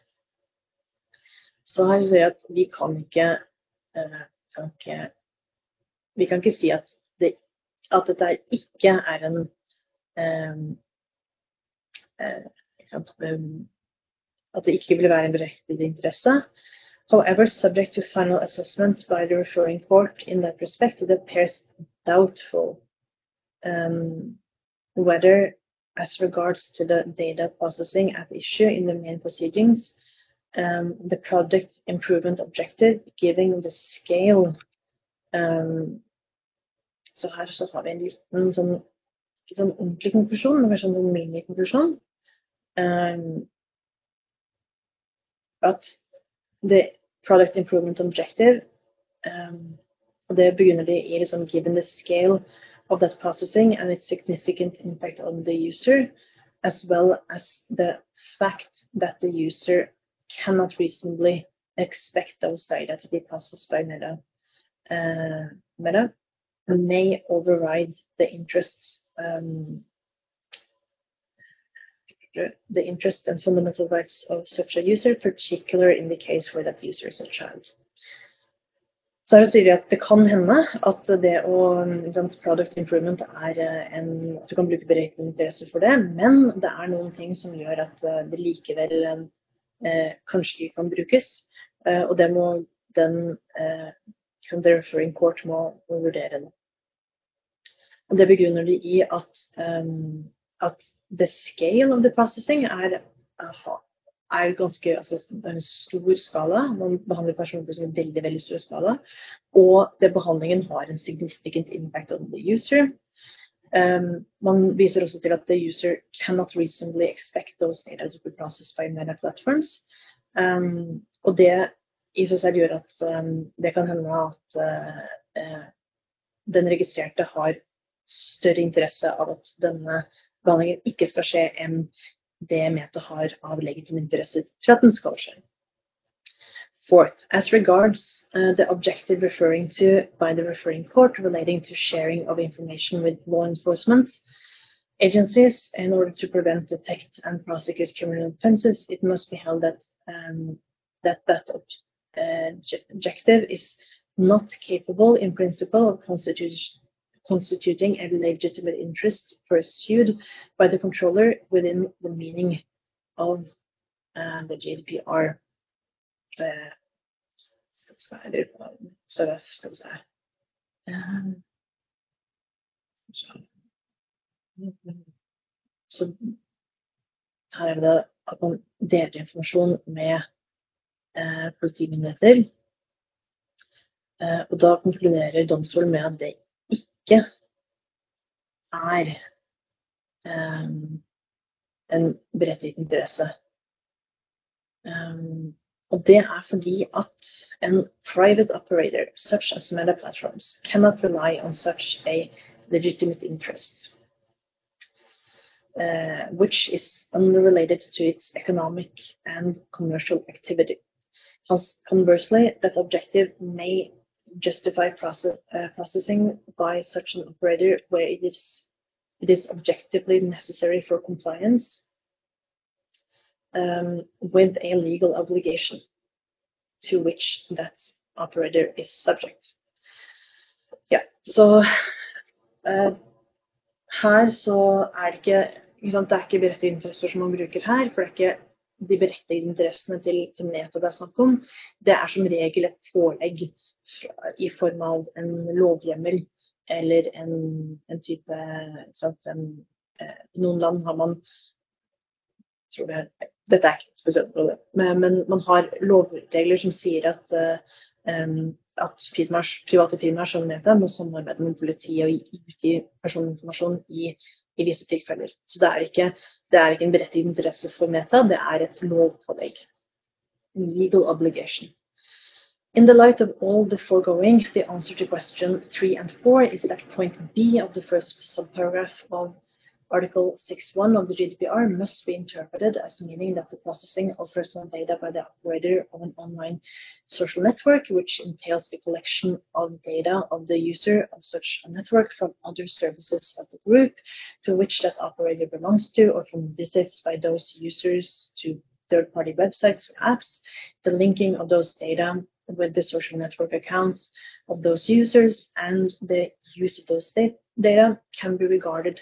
Så her sier jeg at vi kan ikke, uh, kan ikke Vi kan ikke si at det at dette ikke er en um, uh, At det ikke vil være en berettiget interesse. However, subject to final assessment by the referring court in that respect, it appears doubtful um, whether, as regards to the data processing at issue in the main proceedings, um, the project improvement objective, given the scale um, Så her så har vi en liten sånn, ikke sånn ordentlig konklusjon, men kanskje en. Um, at the product improvement objective. Um, det begynner de i liksom, given the scale of that processing and its significant impact on the user, as well as the fact that the user cannot reasonably expect those data to be processed by Meta, uh, Meta may override the interests um, the interest and fundamental rights of such a user, particularly in the case where that user is a child. Så her sier de at det kan hende at det å sant, Product improvement er eh, en At du kan bruke beregnet interesse for det, men det er noen ting som gjør at eh, det likevel eh, kanskje ikke kan brukes. Eh, og det må den eh, The referring court må, må vurdere det. Og det begrunner de i at, um, at the scale of the processing er, er ganske altså, Det er en stor skala. Man behandler personer som en veldig veldig stor skala. Og det behandlingen har en significant impact on the user. Um, man viser også til at the user cannot reasonably expect those data to be processed by meta platforms. Um, og det i seg selv gjør at um, det kan hende at uh, uh, den registrerte har større interesse av at denne behandlingen ikke skal skje enn det Meta har av legitim interesse til at den skal skje. Fourth, as regards uh, the objective referring to by the referring court relating to sharing of information with law enforcement agencies in order to prevent, detect, and prosecute criminal offenses, it must be held that um, that, that uh, objective is not capable in principle of constitution constituting a legitimate interest pursued by the controller within the meaning of uh, the GDPR. Uh, så skal vi se um, Så her er det at man deler informasjon med eh, politimyndigheter. Eh, og da konkluderer domstolen med at det ikke er um, en berettiget interesse. Um, og det er fordi at en private operator, such as meta platforms, cannot rely on such a legitimate interest, uh, which is unrelated to its economic and commercial activity. Conversely, that objective may justify process, uh, processing by such an operator where it is, it is objectively necessary for compliance um, with a legal obligation to which that operator is subject. Ja, så uh, her så er ikke, ikke sant, Det er ikke berettigede interesser som man bruker her, for det er ikke de berettigede interessene til, til Meta det er snakk om. Det er som regel et pålegg i form av en lovhjemmel eller en, en type sant, en, eh, I noen land har man tror det, Dette er ikke spesielt men, men, man har lovregler som sier at, um, at firmaer, private firmaer må samarbeide med politiet og utgi personinformasjon i, i visse tilfeller. Så det er, ikke, det er ikke en berettiget interesse for Meta, det er et lovpålegg. Legal obligation. In the light of all the foregoing, the answer to question 3 and 4 is that point B of the first subparagraph of Article 6.1 of the GDPR must be interpreted as meaning that the processing of personal data by the operator of an online social network, which entails the collection of data of the user of such a network from other services of the group to which that operator belongs to, or from visits by those users to third-party websites or apps, the linking of those data with the social network accounts of those users and the use of those data can be regarded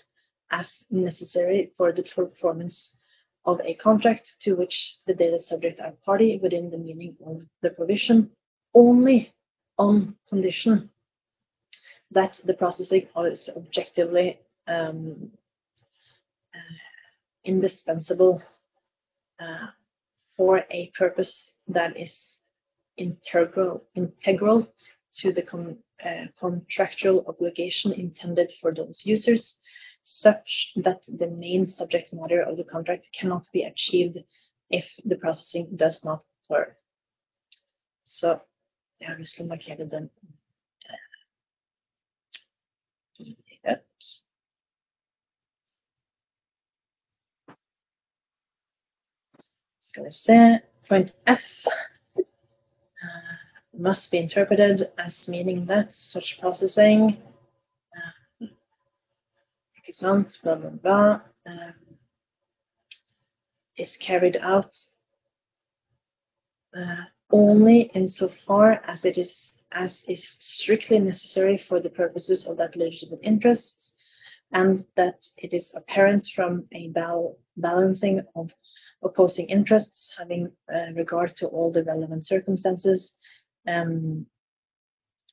as necessary for the performance of a contract to which the data subject are party within the meaning of the provision only on condition that the processing is objectively um, uh, indispensable uh, for a purpose that is integral integral to the uh, contractual obligation intended for those users, such that the main subject matter of the contract cannot be achieved if the processing does not occur. Så jeg har lyst til å markere den. Point F uh, must be interpreted as meaning that such processing sant, blah, blah, blah, um, is carried out uh, only insofar as it is as is strictly necessary for the purposes of that legitimate interest, and that it is apparent from a bal balancing of opposing interests, having uh, regard to all the relevant circumstances, um,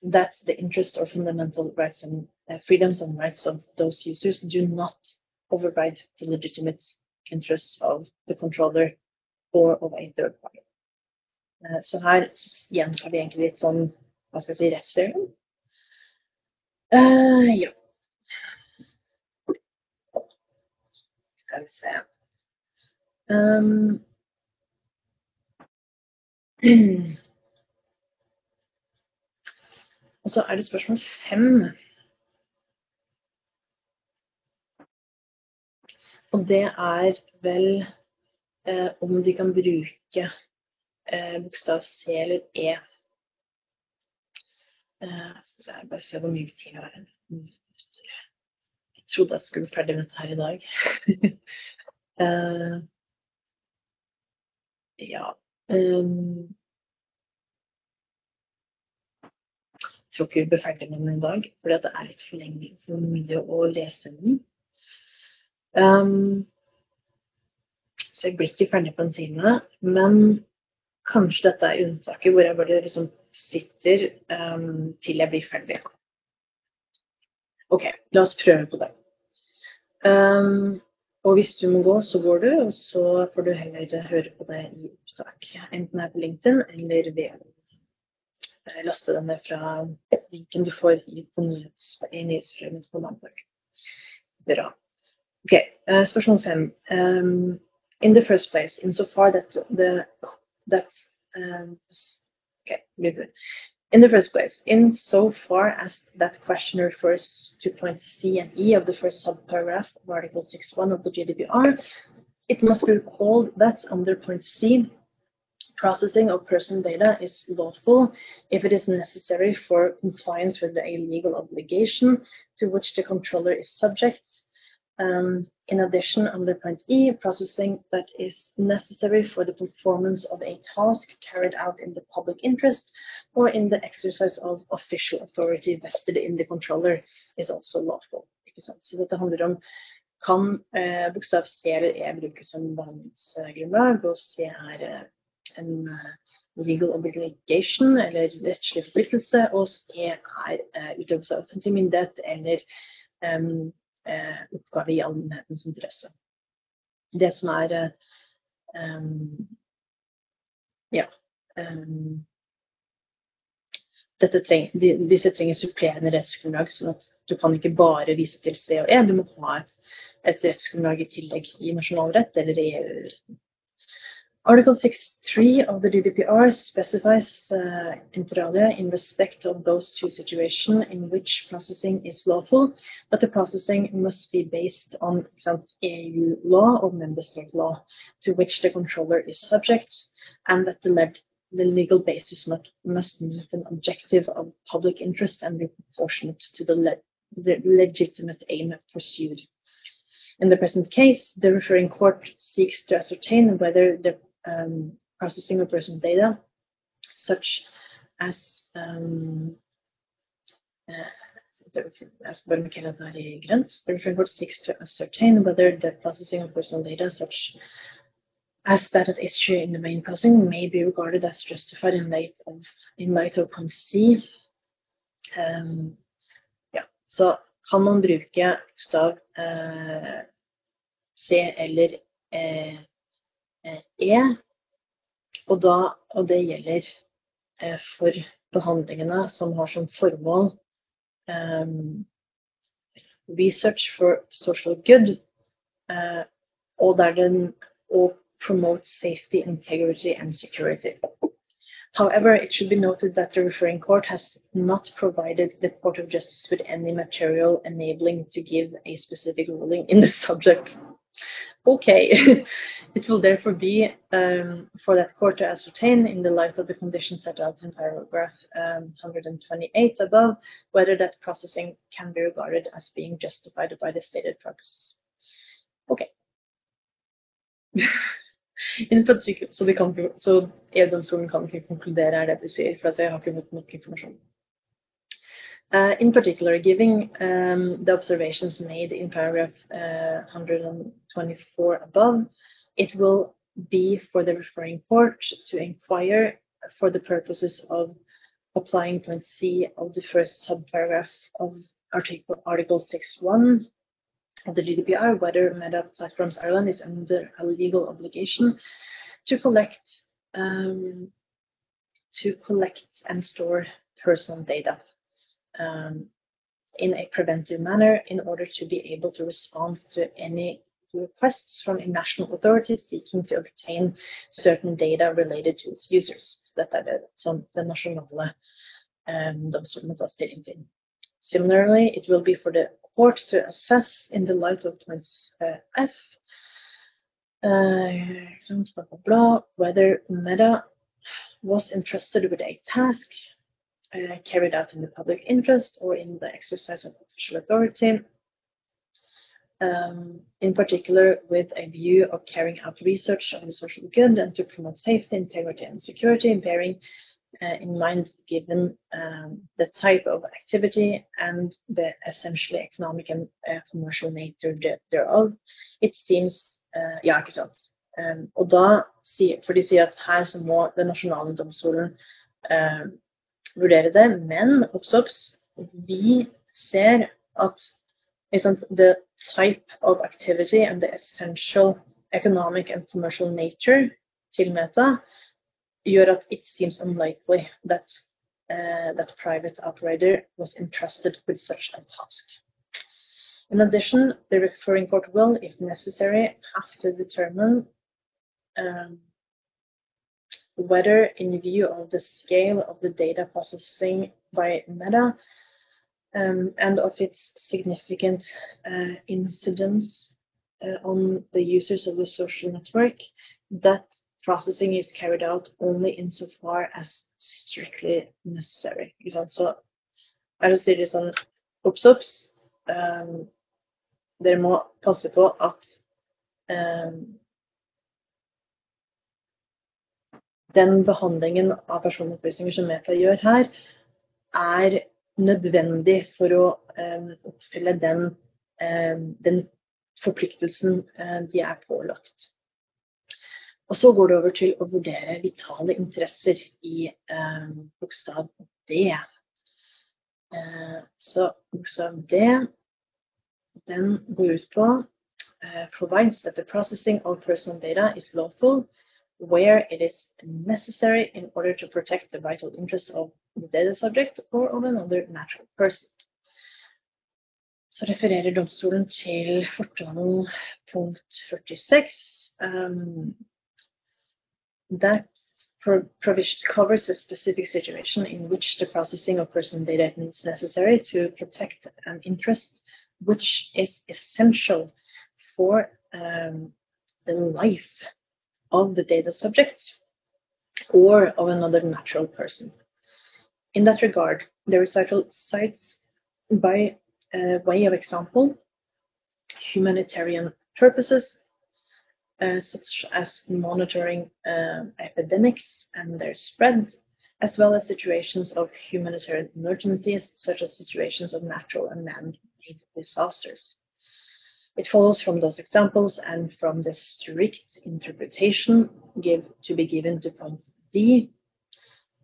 that the interest or fundamental rights and uh, freedoms and rights of those users do not override the legitimate interests of the controller or of a third party. Uh, så her gjentar vi egentlig litt sånn hva skal jeg si. Uh, ja. Skal vi se. Um, og så er det spørsmål fem. Og det er vel eh, om de kan bruke eh, bokstav C eller E. Eh, skal se, bare se hvor mye tid jeg har Jeg trodde jeg skulle bli ferdig med dette her i dag. eh, ja um, Jeg tror ikke vi blir ferdig med den i dag, for det er litt for lenge for mye å lese den. Um, så jeg blir ikke ferdig på en time. Men kanskje dette er unntaket hvor jeg bare liksom sitter um, til jeg blir ferdig. OK, la oss prøve på det. Um, og hvis du må gå, så går du, og så får du heller høre på det i opptak. Enten her på LinkedIn eller ved laste den ned fra linken du får i, på nyhets, i nyhetsfrømmen på mandag. Bra. OK, uh, spørsmål fem. Um, in the first place, insofar that the that um, Okay, good. In the first place, in so far as that question refers to points C and E of the first subparagraph of Article 6.1 of the GDPR, it must be recalled that under point C, processing of personal data is lawful if it is necessary for compliance with a legal obligation to which the controller is subject um, in addition, under point E, processing that is necessary for the performance of a task carried out in the public interest or in the exercise of official authority vested in the controller is also lawful. Så om kan eh, bokstav C eller E brukes som behandlingsgrunnlag, og C er eh, en uh, legal obligation eller rettslig forpliktelse, og C er uh, utøvelse av offentlig myndighet eller um, eh, oppgave i allmennhetens interesse. Det som er um, Ja. Um, treng, de, disse trenger supplerende rettsgrunnlag, sånn at du kan ikke bare vise til C og E. Du må ha et, et rettsgrunnlag i tillegg i nasjonalrett eller i EU-retten. Article 6.3 of the GDPR specifies uh, inter alia in respect of those two situations in which processing is lawful, but the processing must be based on some EU law or member state law to which the controller is subject, and that the, le the legal basis must, must meet an objective of public interest and be proportionate to the, le the legitimate aim pursued. In the present case, the referring court seeks to ascertain whether the um, processing of personal data, such as um, uh, as i the referring seeks to ascertain whether the processing of personal data such as that at issue in the main processing may be regarded as justified in light of, in light of point C. Um, ja, så kan man bruke bokstav eh, C eller eh, E, og, da, og det gjelder eh, for behandlingene som har som formål um, research for social good, uh, og der den og promote safety, integrity and security. However, it should be noted that the referring court has not provided the Court of Justice with any material enabling to give a specific ruling in the subject. Okay, it will therefore be um, for that court to ascertain, in the light of the conditions set out in paragraph um, 128 above, whether that processing can be regarded as being justified by the stated purposes. Okay. så, de kan, så EU-domstolen kan ikke konkludere, er det de sier, for jeg har ikke fått nok informasjon. Uh, in particular, giving um, the observations made in paragraph uh, 124 above, it will be for the referring court to inquire for the purposes of applying point C of the first subparagraph of Article, Article 6.1 of the GDPR whether Meta Platforms Ireland is under a legal obligation to collect um, to collect and store personal data um, in a preventive manner in order to be able to respond to any requests from national authorities seeking to obtain certain data related to its users. Så dette er det som den nasjonale um, domstolen tar stilling til. Similarly, it will be for the court to assess in the light of points uh, F, uh, blah, blah, blah, whether Meta was entrusted with a task uh, carried out in the public interest or in the exercise of official authority, um, in particular with a view of carrying out research on the social good and to promote safety, integrity, and security, bearing uh, in mind given um, the type of activity and the essentially economic and uh, commercial nature thereof. It seems Ja, ikke sant. Um, og da, for de sier at her så må den nasjonale domstolen uh, vurdere det, men obs, obs, vi ser at sant, the type of activity and the essential economic and commercial nature til Meta gjør at it seems unlikely that uh, that private operator was entrusted with such a task. In addition, the referring court will, if necessary, have to determine um, whether, in view of the scale of the data processing by Meta um, and of its significant uh, incidence uh, on the users of the social network, that processing is carried out only insofar as strictly necessary. Så er det det sånn Obs, obs. Um, dere må passe på at um, den behandlingen av personopplysninger som Meta gjør her, er nødvendig for å um, oppfylle den, um, den forpliktelsen uh, de er pålagt. Og så går det over til å vurdere vitale interesser i eh, bokstav D. Eh, så bokstav D, den går ut på eh, provides that the processing of personal data is lawful where it is necessary in order to protect the vital interest of the data subject or of another natural person. Så refererer domstolen til fortalen punkt 46. Um, that provision covers a specific situation in which the processing of personal data is necessary to protect an interest which is essential for um, the life of the data subjects or of another natural person. In that regard, the recital cites by uh, way of example humanitarian purposes uh, such as monitoring uh, epidemics and their spread, as well as situations of humanitarian emergencies, such as situations of natural and man-made disasters. It follows from those examples and from the strict interpretation give, to be given to point D,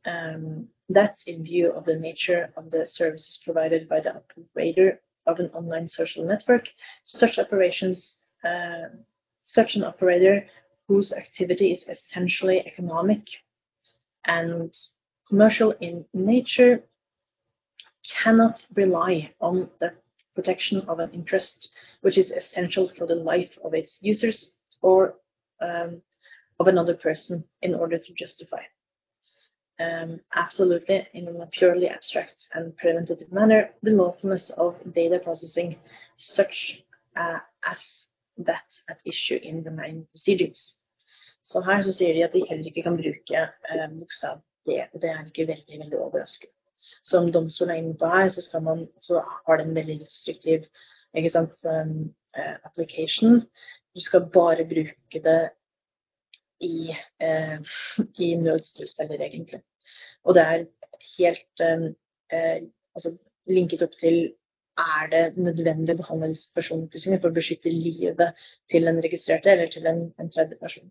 um, that's in view of the nature of the services provided by the operator of an online social network. Such operations, uh, such an operator whose activity is essentially economic and commercial in nature cannot rely on the protection of an interest which is essential for the life of its users or um, of another person in order to justify. Um, absolutely, in a purely abstract and preventative manner, the lawfulness of data processing such uh, as that at issue in the main proceedings. Så her så sier de at de heller ikke kan bruke eh, bokstav D, og det er ikke veldig, veldig overraskende. Som domstolen er inne på her, så, man, så har det en veldig restriktiv ikke sant, uh, application. Du skal bare bruke det i, uh, i nødstilfeller, egentlig. Og det er helt um, uh, altså, linket opp til er det nødvendig å behandle disse for å beskytte livet til den registrerte eller til en, en tredje person.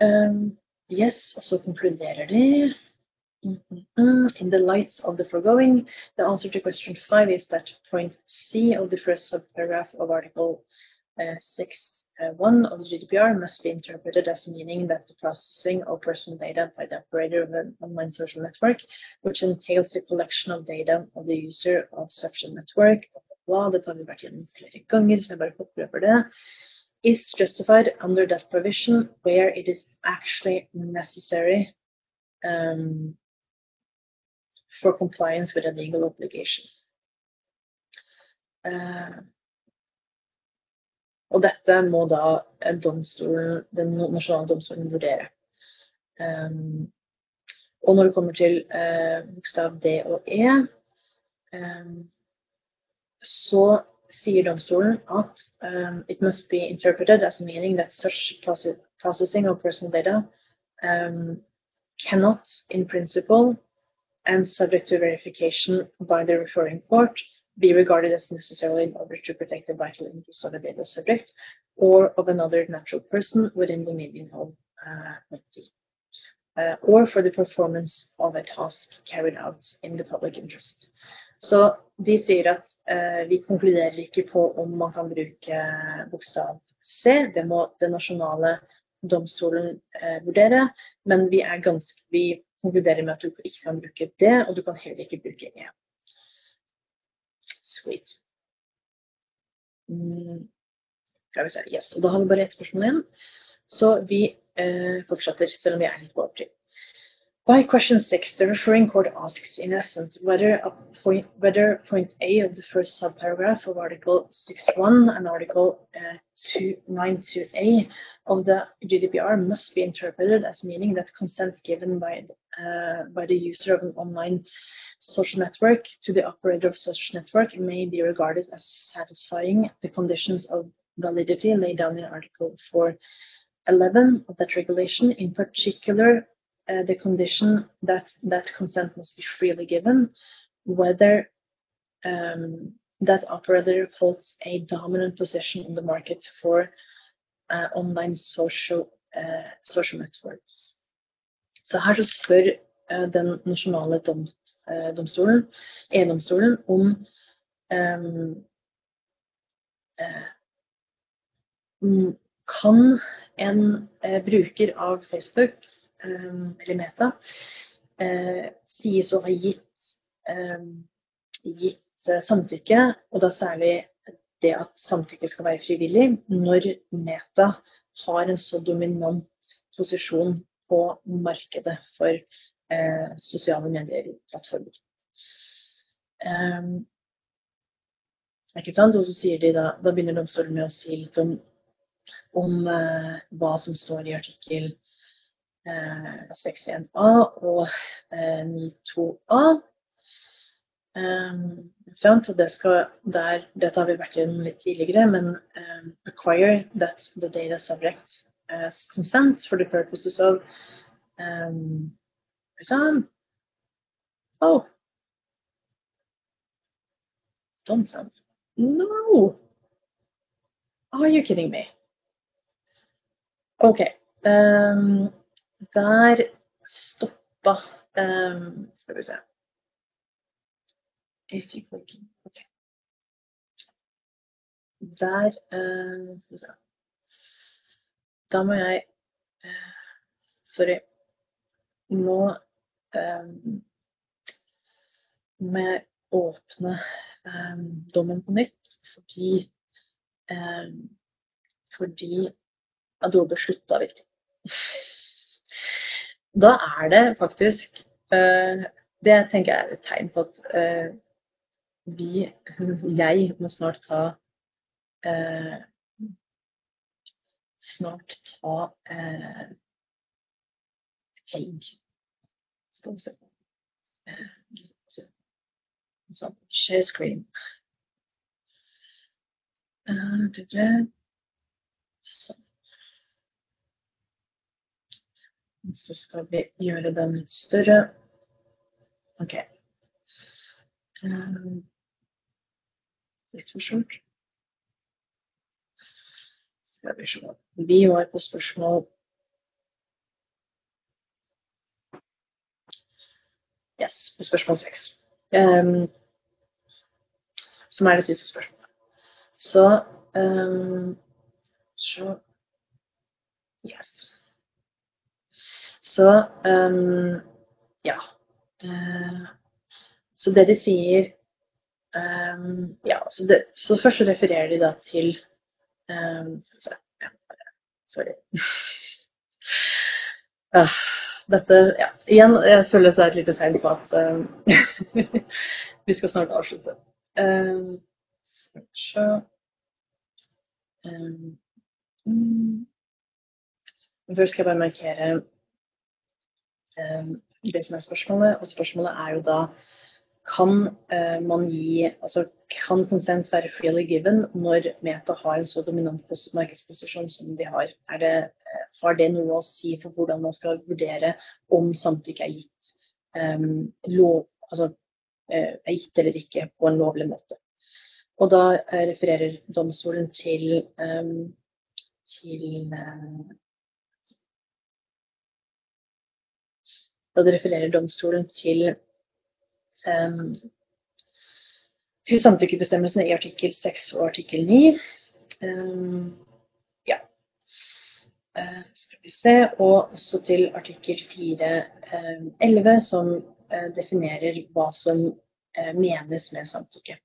Um, yes, og så konkluderer de. Mm-hmm. In the light of the foregoing, the answer to question 5 is that point C of the first subparagraph of Article uh, 6 uh, 1 of the GDPR must be interpreted as meaning that the processing of personal data by the operator of an online social network, which entails the collection of data of the user of such a network, bare det, is justified under that provision where it is actually necessary um, for compliance with a legal obligation. Uh, og dette må da domstolen, den nasjonale domstolen vurdere. Um, og når det kommer til uh, bokstav D og E, um, så sier domstolen at um, it must be interpreted as meaning that such processing of personal data cannot, in principle, and subject to verification by the referring court, be regarded as necessary in order to protect the vital interests of a data subject or of another natural person within the meaning of uh, uh, or for the performance of a task carried out in the public interest. Så de sier at uh, vi konkluderer ikke på om man kan bruke bokstav C, det må den nasjonale domstolen uh, vurdere, men vi er ganske, vi konkluderer med at du ikke kan bruke det, og du kan heller ikke bruke E. Sweet. Mm. Yes. Og da har vi bare ett spørsmål igjen. Så vi eh, fortsetter, selv om vi er litt på overtid. By question six, the referring court asks, in essence, whether point, whether point A of the first subparagraph of Article 6.1 and Article uh, 292A of the GDPR must be interpreted as meaning that consent given by uh, by the user of an online social network to the operator of such network may be regarded as satisfying the conditions of validity laid down in Article 411 of that regulation, in particular uh, the condition that that consent must be freely given, whether um, that operator holds a dominant position in the market for uh, online social, uh, social networks. Så her så spør uh, den nasjonale dom, uh, domstolen, E-domstolen, om um, kan en bruker av Facebook eller Meta, eh, sies å ha gitt, ehm, gitt eh, samtykke, og da særlig det at samtykke skal være frivillig, når Meta har en så dominant posisjon på markedet for eh, sosiale medier-plattformer. Um, ikke sant? Og så sier de da, da begynner domstolen med å si litt om, om uh, hva som står i artikkel 61A og 92A. Um, og det skal der, dette har vi vært gjennom litt tidligere, men um, require that the data subject has consent for the purposes of Um. Oh. Don't No. Are you kidding me? OK. Um, der stoppa um, Skal vi se. If you click OK. Der uh, Skal vi se. Da må jeg uh, Sorry. Nå um, må jeg åpne um, dommen på nytt fordi fordi Adobe slutta virkelig. Da er det faktisk uh, Det tenker jeg er et tegn på at uh, vi, jeg, må snart ta uh, Snart ta helg. Skal vi se Litt sånn Share screen. Sånn. Så skal vi gjøre den litt større. OK. Um, litt for stort. Skal vi se. Vi var på spørsmål Yes, på spørsmål seks. Um, som er det siste spørsmålet. Så um, så Yes. Så um, ja. Uh, så det de sier um, Ja, så, det, så, først refererer de da til um, så, ja, Sorry. uh, dette Ja, igjen, jeg føler det er et lite tegn på at vi skal snart avslutte. så um, Først skal jeg bare markere det som er spørsmålet. Og spørsmålet er jo da kan uh, man gi altså Kan konsent være freely given når Meta har en så dominant markedsposisjon som de har? Det, uh, har det noe å si for hvordan man skal vurdere om samtykke er gitt, um, lov, altså, uh, er gitt eller ikke på en lovlig måte? Og da refererer domstolen til, um, til Da det refererer domstolen til, um, til samtykkebestemmelsene i artikkel 6 og artikkel 9. Um, ja. Uh, skal vi se. Og også til artikkel 4.11, um, som uh, definerer hva som uh, menes med samtykke.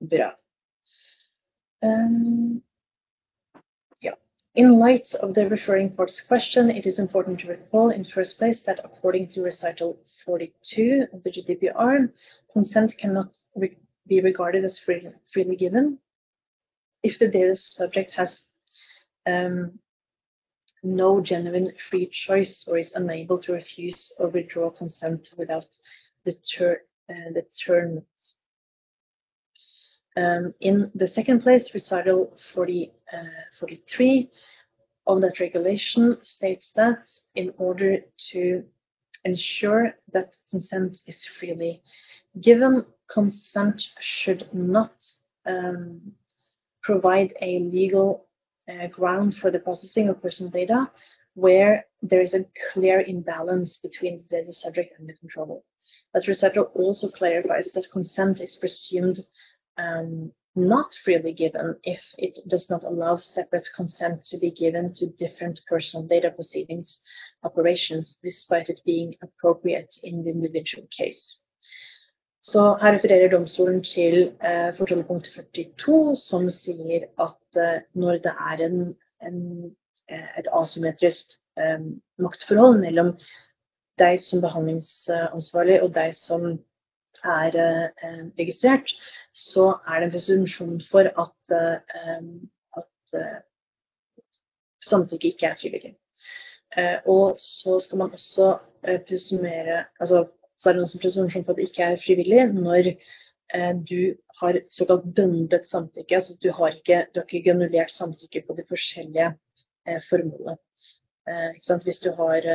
Bra. Um, In light of the referring court's question, it is important to recall in first place that according to recital 42 of the GDPR, consent cannot re be regarded as free, freely given if the data subject has um, no genuine free choice or is unable to refuse or withdraw consent without deter, uh. Um, in the second place, recital 40, uh, 43 of that regulation states that in order to ensure that consent is freely given, consent should not um, provide a legal uh, ground for the processing of personal data where there is a clear imbalance between the data subject and the controller. That recital also clarifies that consent is presumed um, not freely given if it does not allow separate consent to be given to different personal data proceedings operations, despite it being appropriate in the individual case. Så her refererer domstolen til eh, fortalepunkt 42, som sier at eh, når det er en, en, eh, et asymmetrisk eh, maktforhold mellom deg som behandlingsansvarlig og deg som er eh, registrert, så er det en presumpsjon for at, eh, at eh, samtykke ikke er frivillig. Og så skal man også presumere altså, så er det noen som presumpsjon for at det ikke er frivillig når du har såkalt bøndlet samtykke. altså Du har ikke, du har ikke granulert samtykke på de forskjellige eh, Hvis hvis, har,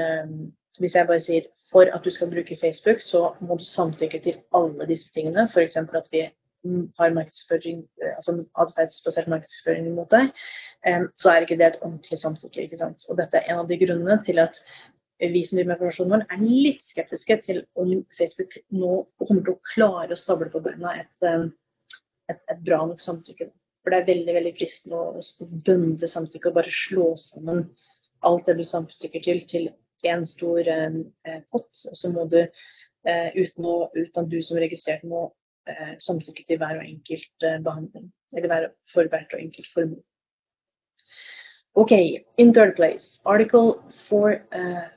hvis jeg bare sier for at du skal bruke Facebook, så må du samtykke til alle disse tingene. F.eks. at vi har markedsføring, eh, altså markedsføring mot deg, eh, så er ikke det et ordentlig samtykke. ikke sant? Og dette er en av de grunnene til at vi som driver med personvern, er litt skeptiske til om Facebook nå kommer til å klare å stable på beina et, eh, et, et, bra nok samtykke. For det er veldig veldig fristende å, å samtykke og bare slå sammen alt det du samtykker til, til en stor eh, pott. Og så må du, eh, uten, å, uten at du som må eh, samtykke til hver og enkelt eh, behandling. Eller og enkelt formål. Okay, in third place, Article 4 uh,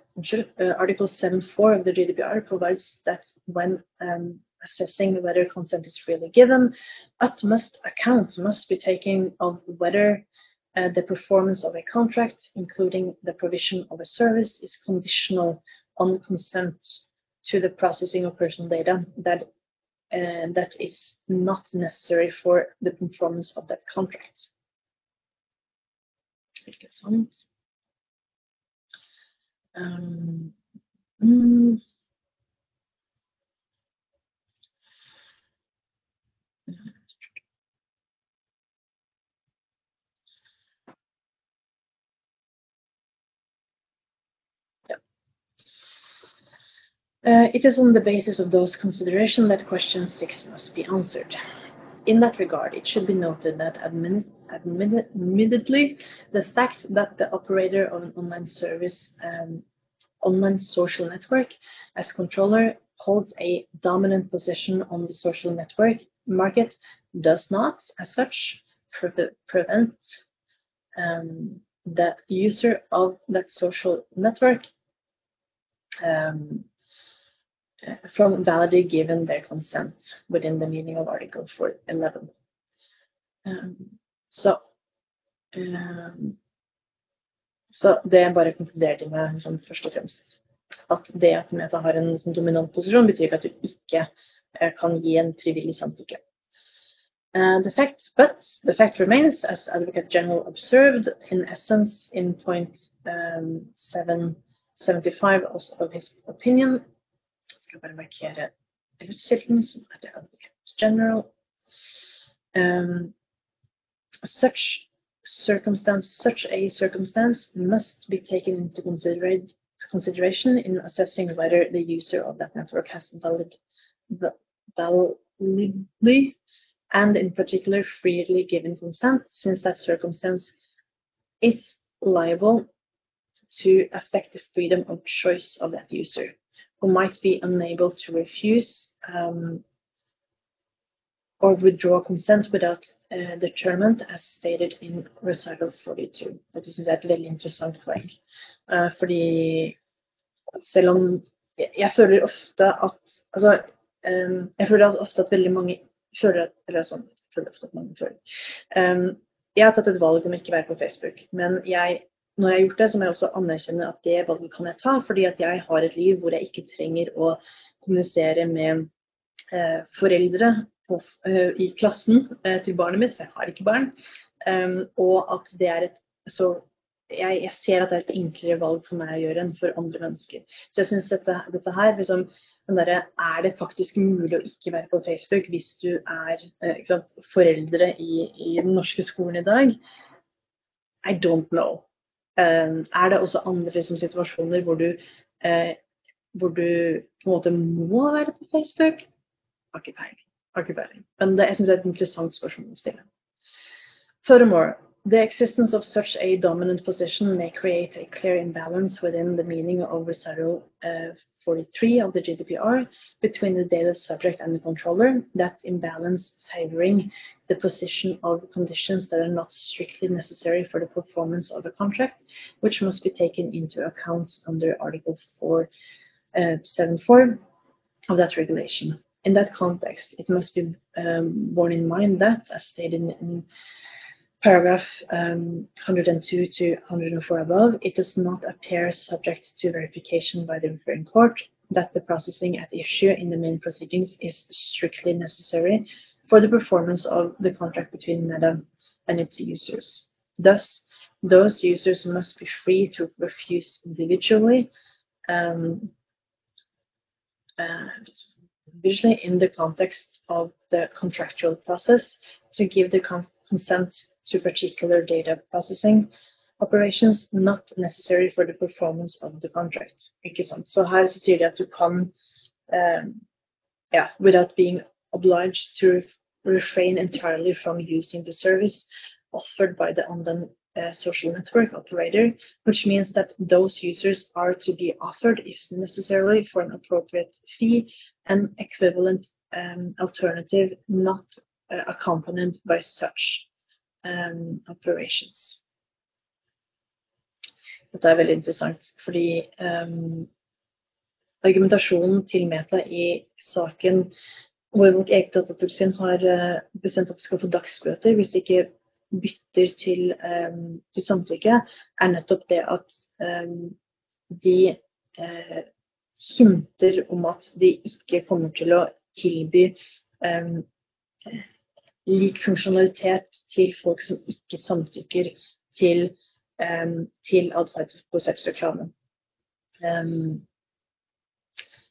uh, Article 7.4 of the GDPR provides that when um, assessing whether consent is freely given, utmost account must be taken of whether uh, the performance of a contract, including the provision of a service, is conditional on consent to the processing of personal data that uh, that is not necessary for the performance of that contract. Um, mm. Uh, it is on the basis of those considerations that question 6 must be answered. In that regard, it should be noted that admittedly, the fact that the operator of an online service, um, online social network, as controller, holds a dominant position on the social network market does not, as such, pre prevent um, the user of that social network um, from validly given their consent within the meaning of Article 411. Um, så, um, så det jeg bare konkluderte med liksom, først og fremst at det at Meta har en liksom, dominant posisjon, betyr ikke at du ikke uh, kan gi en frivillig samtykke. Uh, the fact, but the fact remains, as Advocate General observed, in essence, in point um, 775 of his opinion, skal bare markere utkilden, som det Advocate General. Um, such circumstance, such a circumstance must be taken into consideration in assessing whether the user of that network has valid, validly and in particular freely given consent, since that circumstance is liable to affect the freedom of choice of that user who might be unable to refuse um, or withdraw consent without uh, determent as stated in recital 42. Dette syns jeg er et veldig interessant poeng. Fordi selv om jeg føler ofte at Altså, um, jeg føler ofte at veldig mange føler at Eller sånn, jeg føler ofte at mange føler. Um, jeg har tatt et valg om ikke å være på Facebook, men jeg når jeg har gjort det, så må jeg også anerkjenne at det valget kan jeg ta, fordi at jeg har et liv hvor jeg ikke trenger å kommunisere med eh, foreldre på, eh, i klassen eh, til barnet mitt, for jeg har ikke barn. Um, og at det er et så jeg, jeg, ser at det er et enklere valg for meg å gjøre enn for andre mennesker. Så jeg syns dette, dette, her liksom, der, Er det faktisk mulig å ikke være på Facebook hvis du er eh, sant, foreldre i, i den norske skolen i dag? I don't know. Ehm, er det også andre liksom, situasjoner hvor du, eh, hvor du på en måte må være på Facebook? Har ikke peiling. Men det, jeg syns det er et interessant spørsmål å stille. Furthermore, The existence of such a dominant position may create a clear imbalance within the meaning of recital uh, 43 of the GDPR between the data subject and the controller, that imbalance favoring the position of conditions that are not strictly necessary for the performance of a contract, which must be taken into account under Article 474 uh, of that regulation. In that context, it must be um, borne in mind that, as stated in, in paragraph um, 102 to 104 above, it does not appear subject to verification by the referring court that the processing at issue in the main proceedings is strictly necessary for the performance of the contract between Meta and its users. Thus, those users must be free to refuse individually, um, uh, usually in the context of the contractual process, to give the cons consent to particular data processing operations not necessary for the performance of the contract. Ikke sant? Så her så kan, um, yeah, without being obliged to refrain entirely from using the service offered by the online uh, social network operator, which means that those users are to be offered, if necessarily, for an appropriate fee, an equivalent um, alternative not uh, accompanied by such um, operations. Dette er veldig interessant, fordi um, argumentasjonen til Meta i saken hvor vårt eget datatilsyn har uh, bestemt at de skal få dagsbøter hvis de ikke bytter til, um, til samtykke, er nettopp det at um, de uh, hinter om at de ikke kommer til å tilby um, lik funksjonalitet til folk som ikke samtykker til, um, til reklame. Um,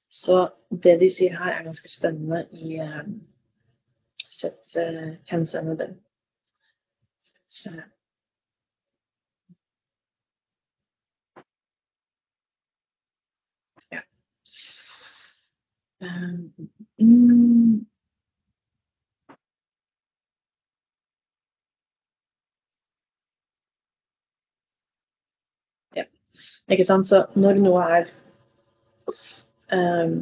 så det de sier her, er ganske spennende i um, sett uh, henseende. Så. Ja. Um, mm, ja. Ikke sant? Så når noe er um,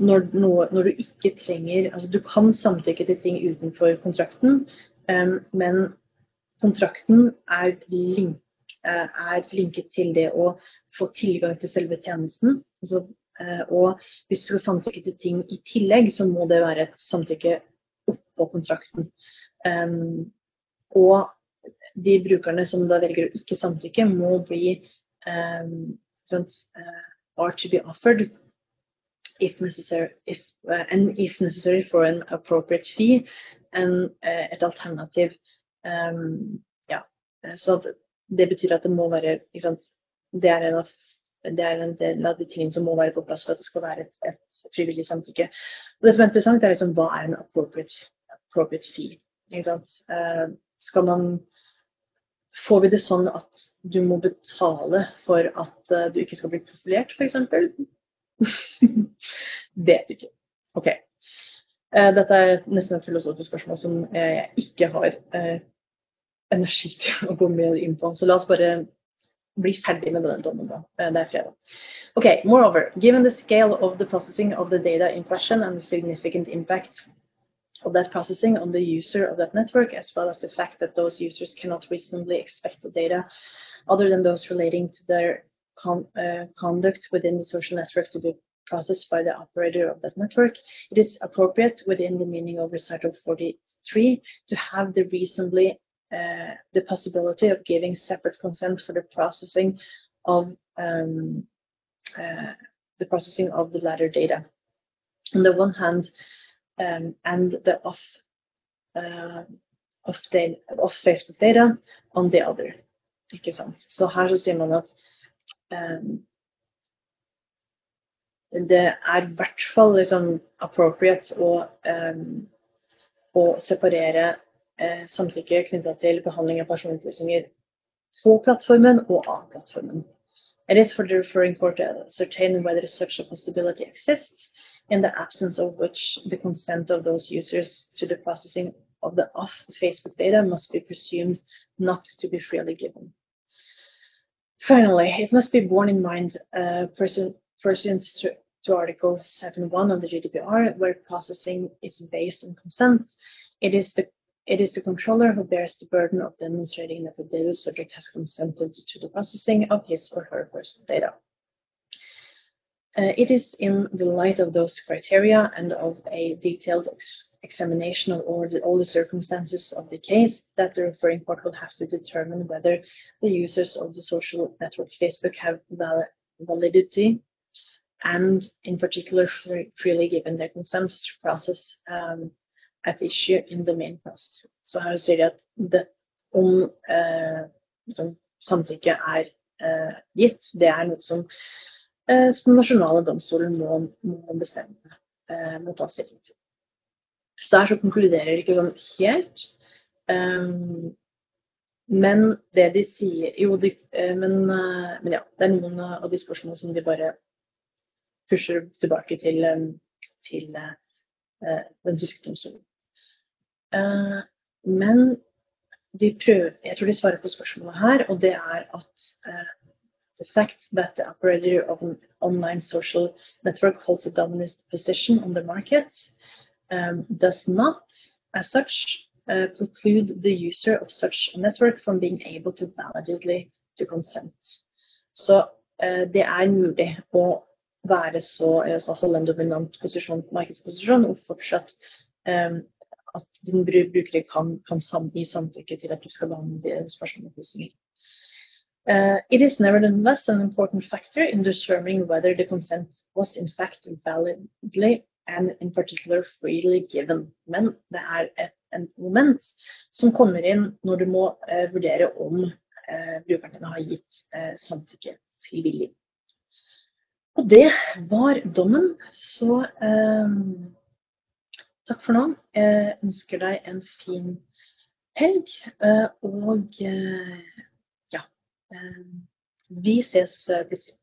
når, noe, når, du ikke trenger altså Du kan samtykke til ting utenfor kontrakten, um, men kontrakten er, link, eh, er, linket til det å få tilgang til selve tjenesten. Altså, eh, og hvis du skal samtykke til ting i tillegg, så må det være et samtykke oppå kontrakten. Um, og de brukerne som da velger å ikke samtykke, må bli um, uh, are to be offered if necessary, if, uh, and if necessary for an appropriate fee, and uh, et alternativ Um, ja. Så det, betyr at det må være det, er en av, det er en del av de tingene som må være på plass for at det skal være et, et frivillig samtykke. Og det som er interessant, er liksom, hva er en appropriate, appropriate fee? Uh, skal man Får vi det sånn at du må betale for at uh, du ikke skal bli profilert, f.eks.? Vet ikke. OK. Uh, dette er nesten et filosofisk spørsmål som jeg ikke har energi til å gå mer inn på. Så la oss bare bli ferdig med denne dommen, da. Det er fredag. OK. moreover, given the scale of the processing of the data in question and the significant impact of that processing on the user of that network, as well as the fact that those users cannot reasonably expect the data other than those relating to their con uh, conduct within the social network to be processed by the operator of that network, it is appropriate within the meaning of recital 43 to have the reasonably uh, the possibility of giving separate consent for the processing of um, uh, the processing of the latter data. On the one hand, um, and the off uh, off, data, off, Facebook data on the other. Ikke sant? Så her så sier man at um, det er i hvert fall liksom appropriate å, um, å separere uh, samtykke knytta til behandling av personopplysninger på plattformen og av plattformen. It is for the referring court to ascertain whether such a possibility exists, in the absence of which the consent of those users to the processing of the off Facebook data must be presumed not to be freely given. Finally, it must be borne in mind, uh, pursuant to, to Article 7.1 of the GDPR, where processing is based on consent, it is the It is the controller who bears the burden of demonstrating that the data subject has consented to the processing of his or her personal data. Uh, it is in the light of those criteria and of a detailed ex examination of all the, all the, circumstances of the case that the referring court will have to determine whether the users of the social network Facebook have val validity and in particular free, freely given their consent to process um, at issue in the main process. Så her sier de at det, om eh, liksom, samtykke er eh, gitt. Som nasjonale domstoler må, må bestemme, eh, må ta stilling til. Så her så konkluderer de ikke sånn helt. Um, men det de sier Jo, de, men, men, ja. Det er noen av de spørsmålene som de bare pusher tilbake til, til den tyske domstolen. Uh, men de prøver, jeg tror de svarer på spørsmålet her, og det er at uh, the fact that the operator of an online social network holds a dominant position on the market um, does not, as such, uh, preclude the user of such a network from being able to validly to consent. Så uh, det er mulig å være så, altså holde en dominant posisjon, markedsposisjon og fortsatt um, at din brukere kan, gi samtykke til at du skal behandle spørsmålopplysninger. Uh, it is nevertheless an important factor in determining whether the consent was in fact validly and in particular freely given. Men det er et, et moment som kommer inn når du må uh, vurdere om uh, brukeren din har gitt uh, samtykke frivillig. Og det var dommen. Så takk for nå. Jeg ønsker deg en fin helg. Og Vi ses plutselig.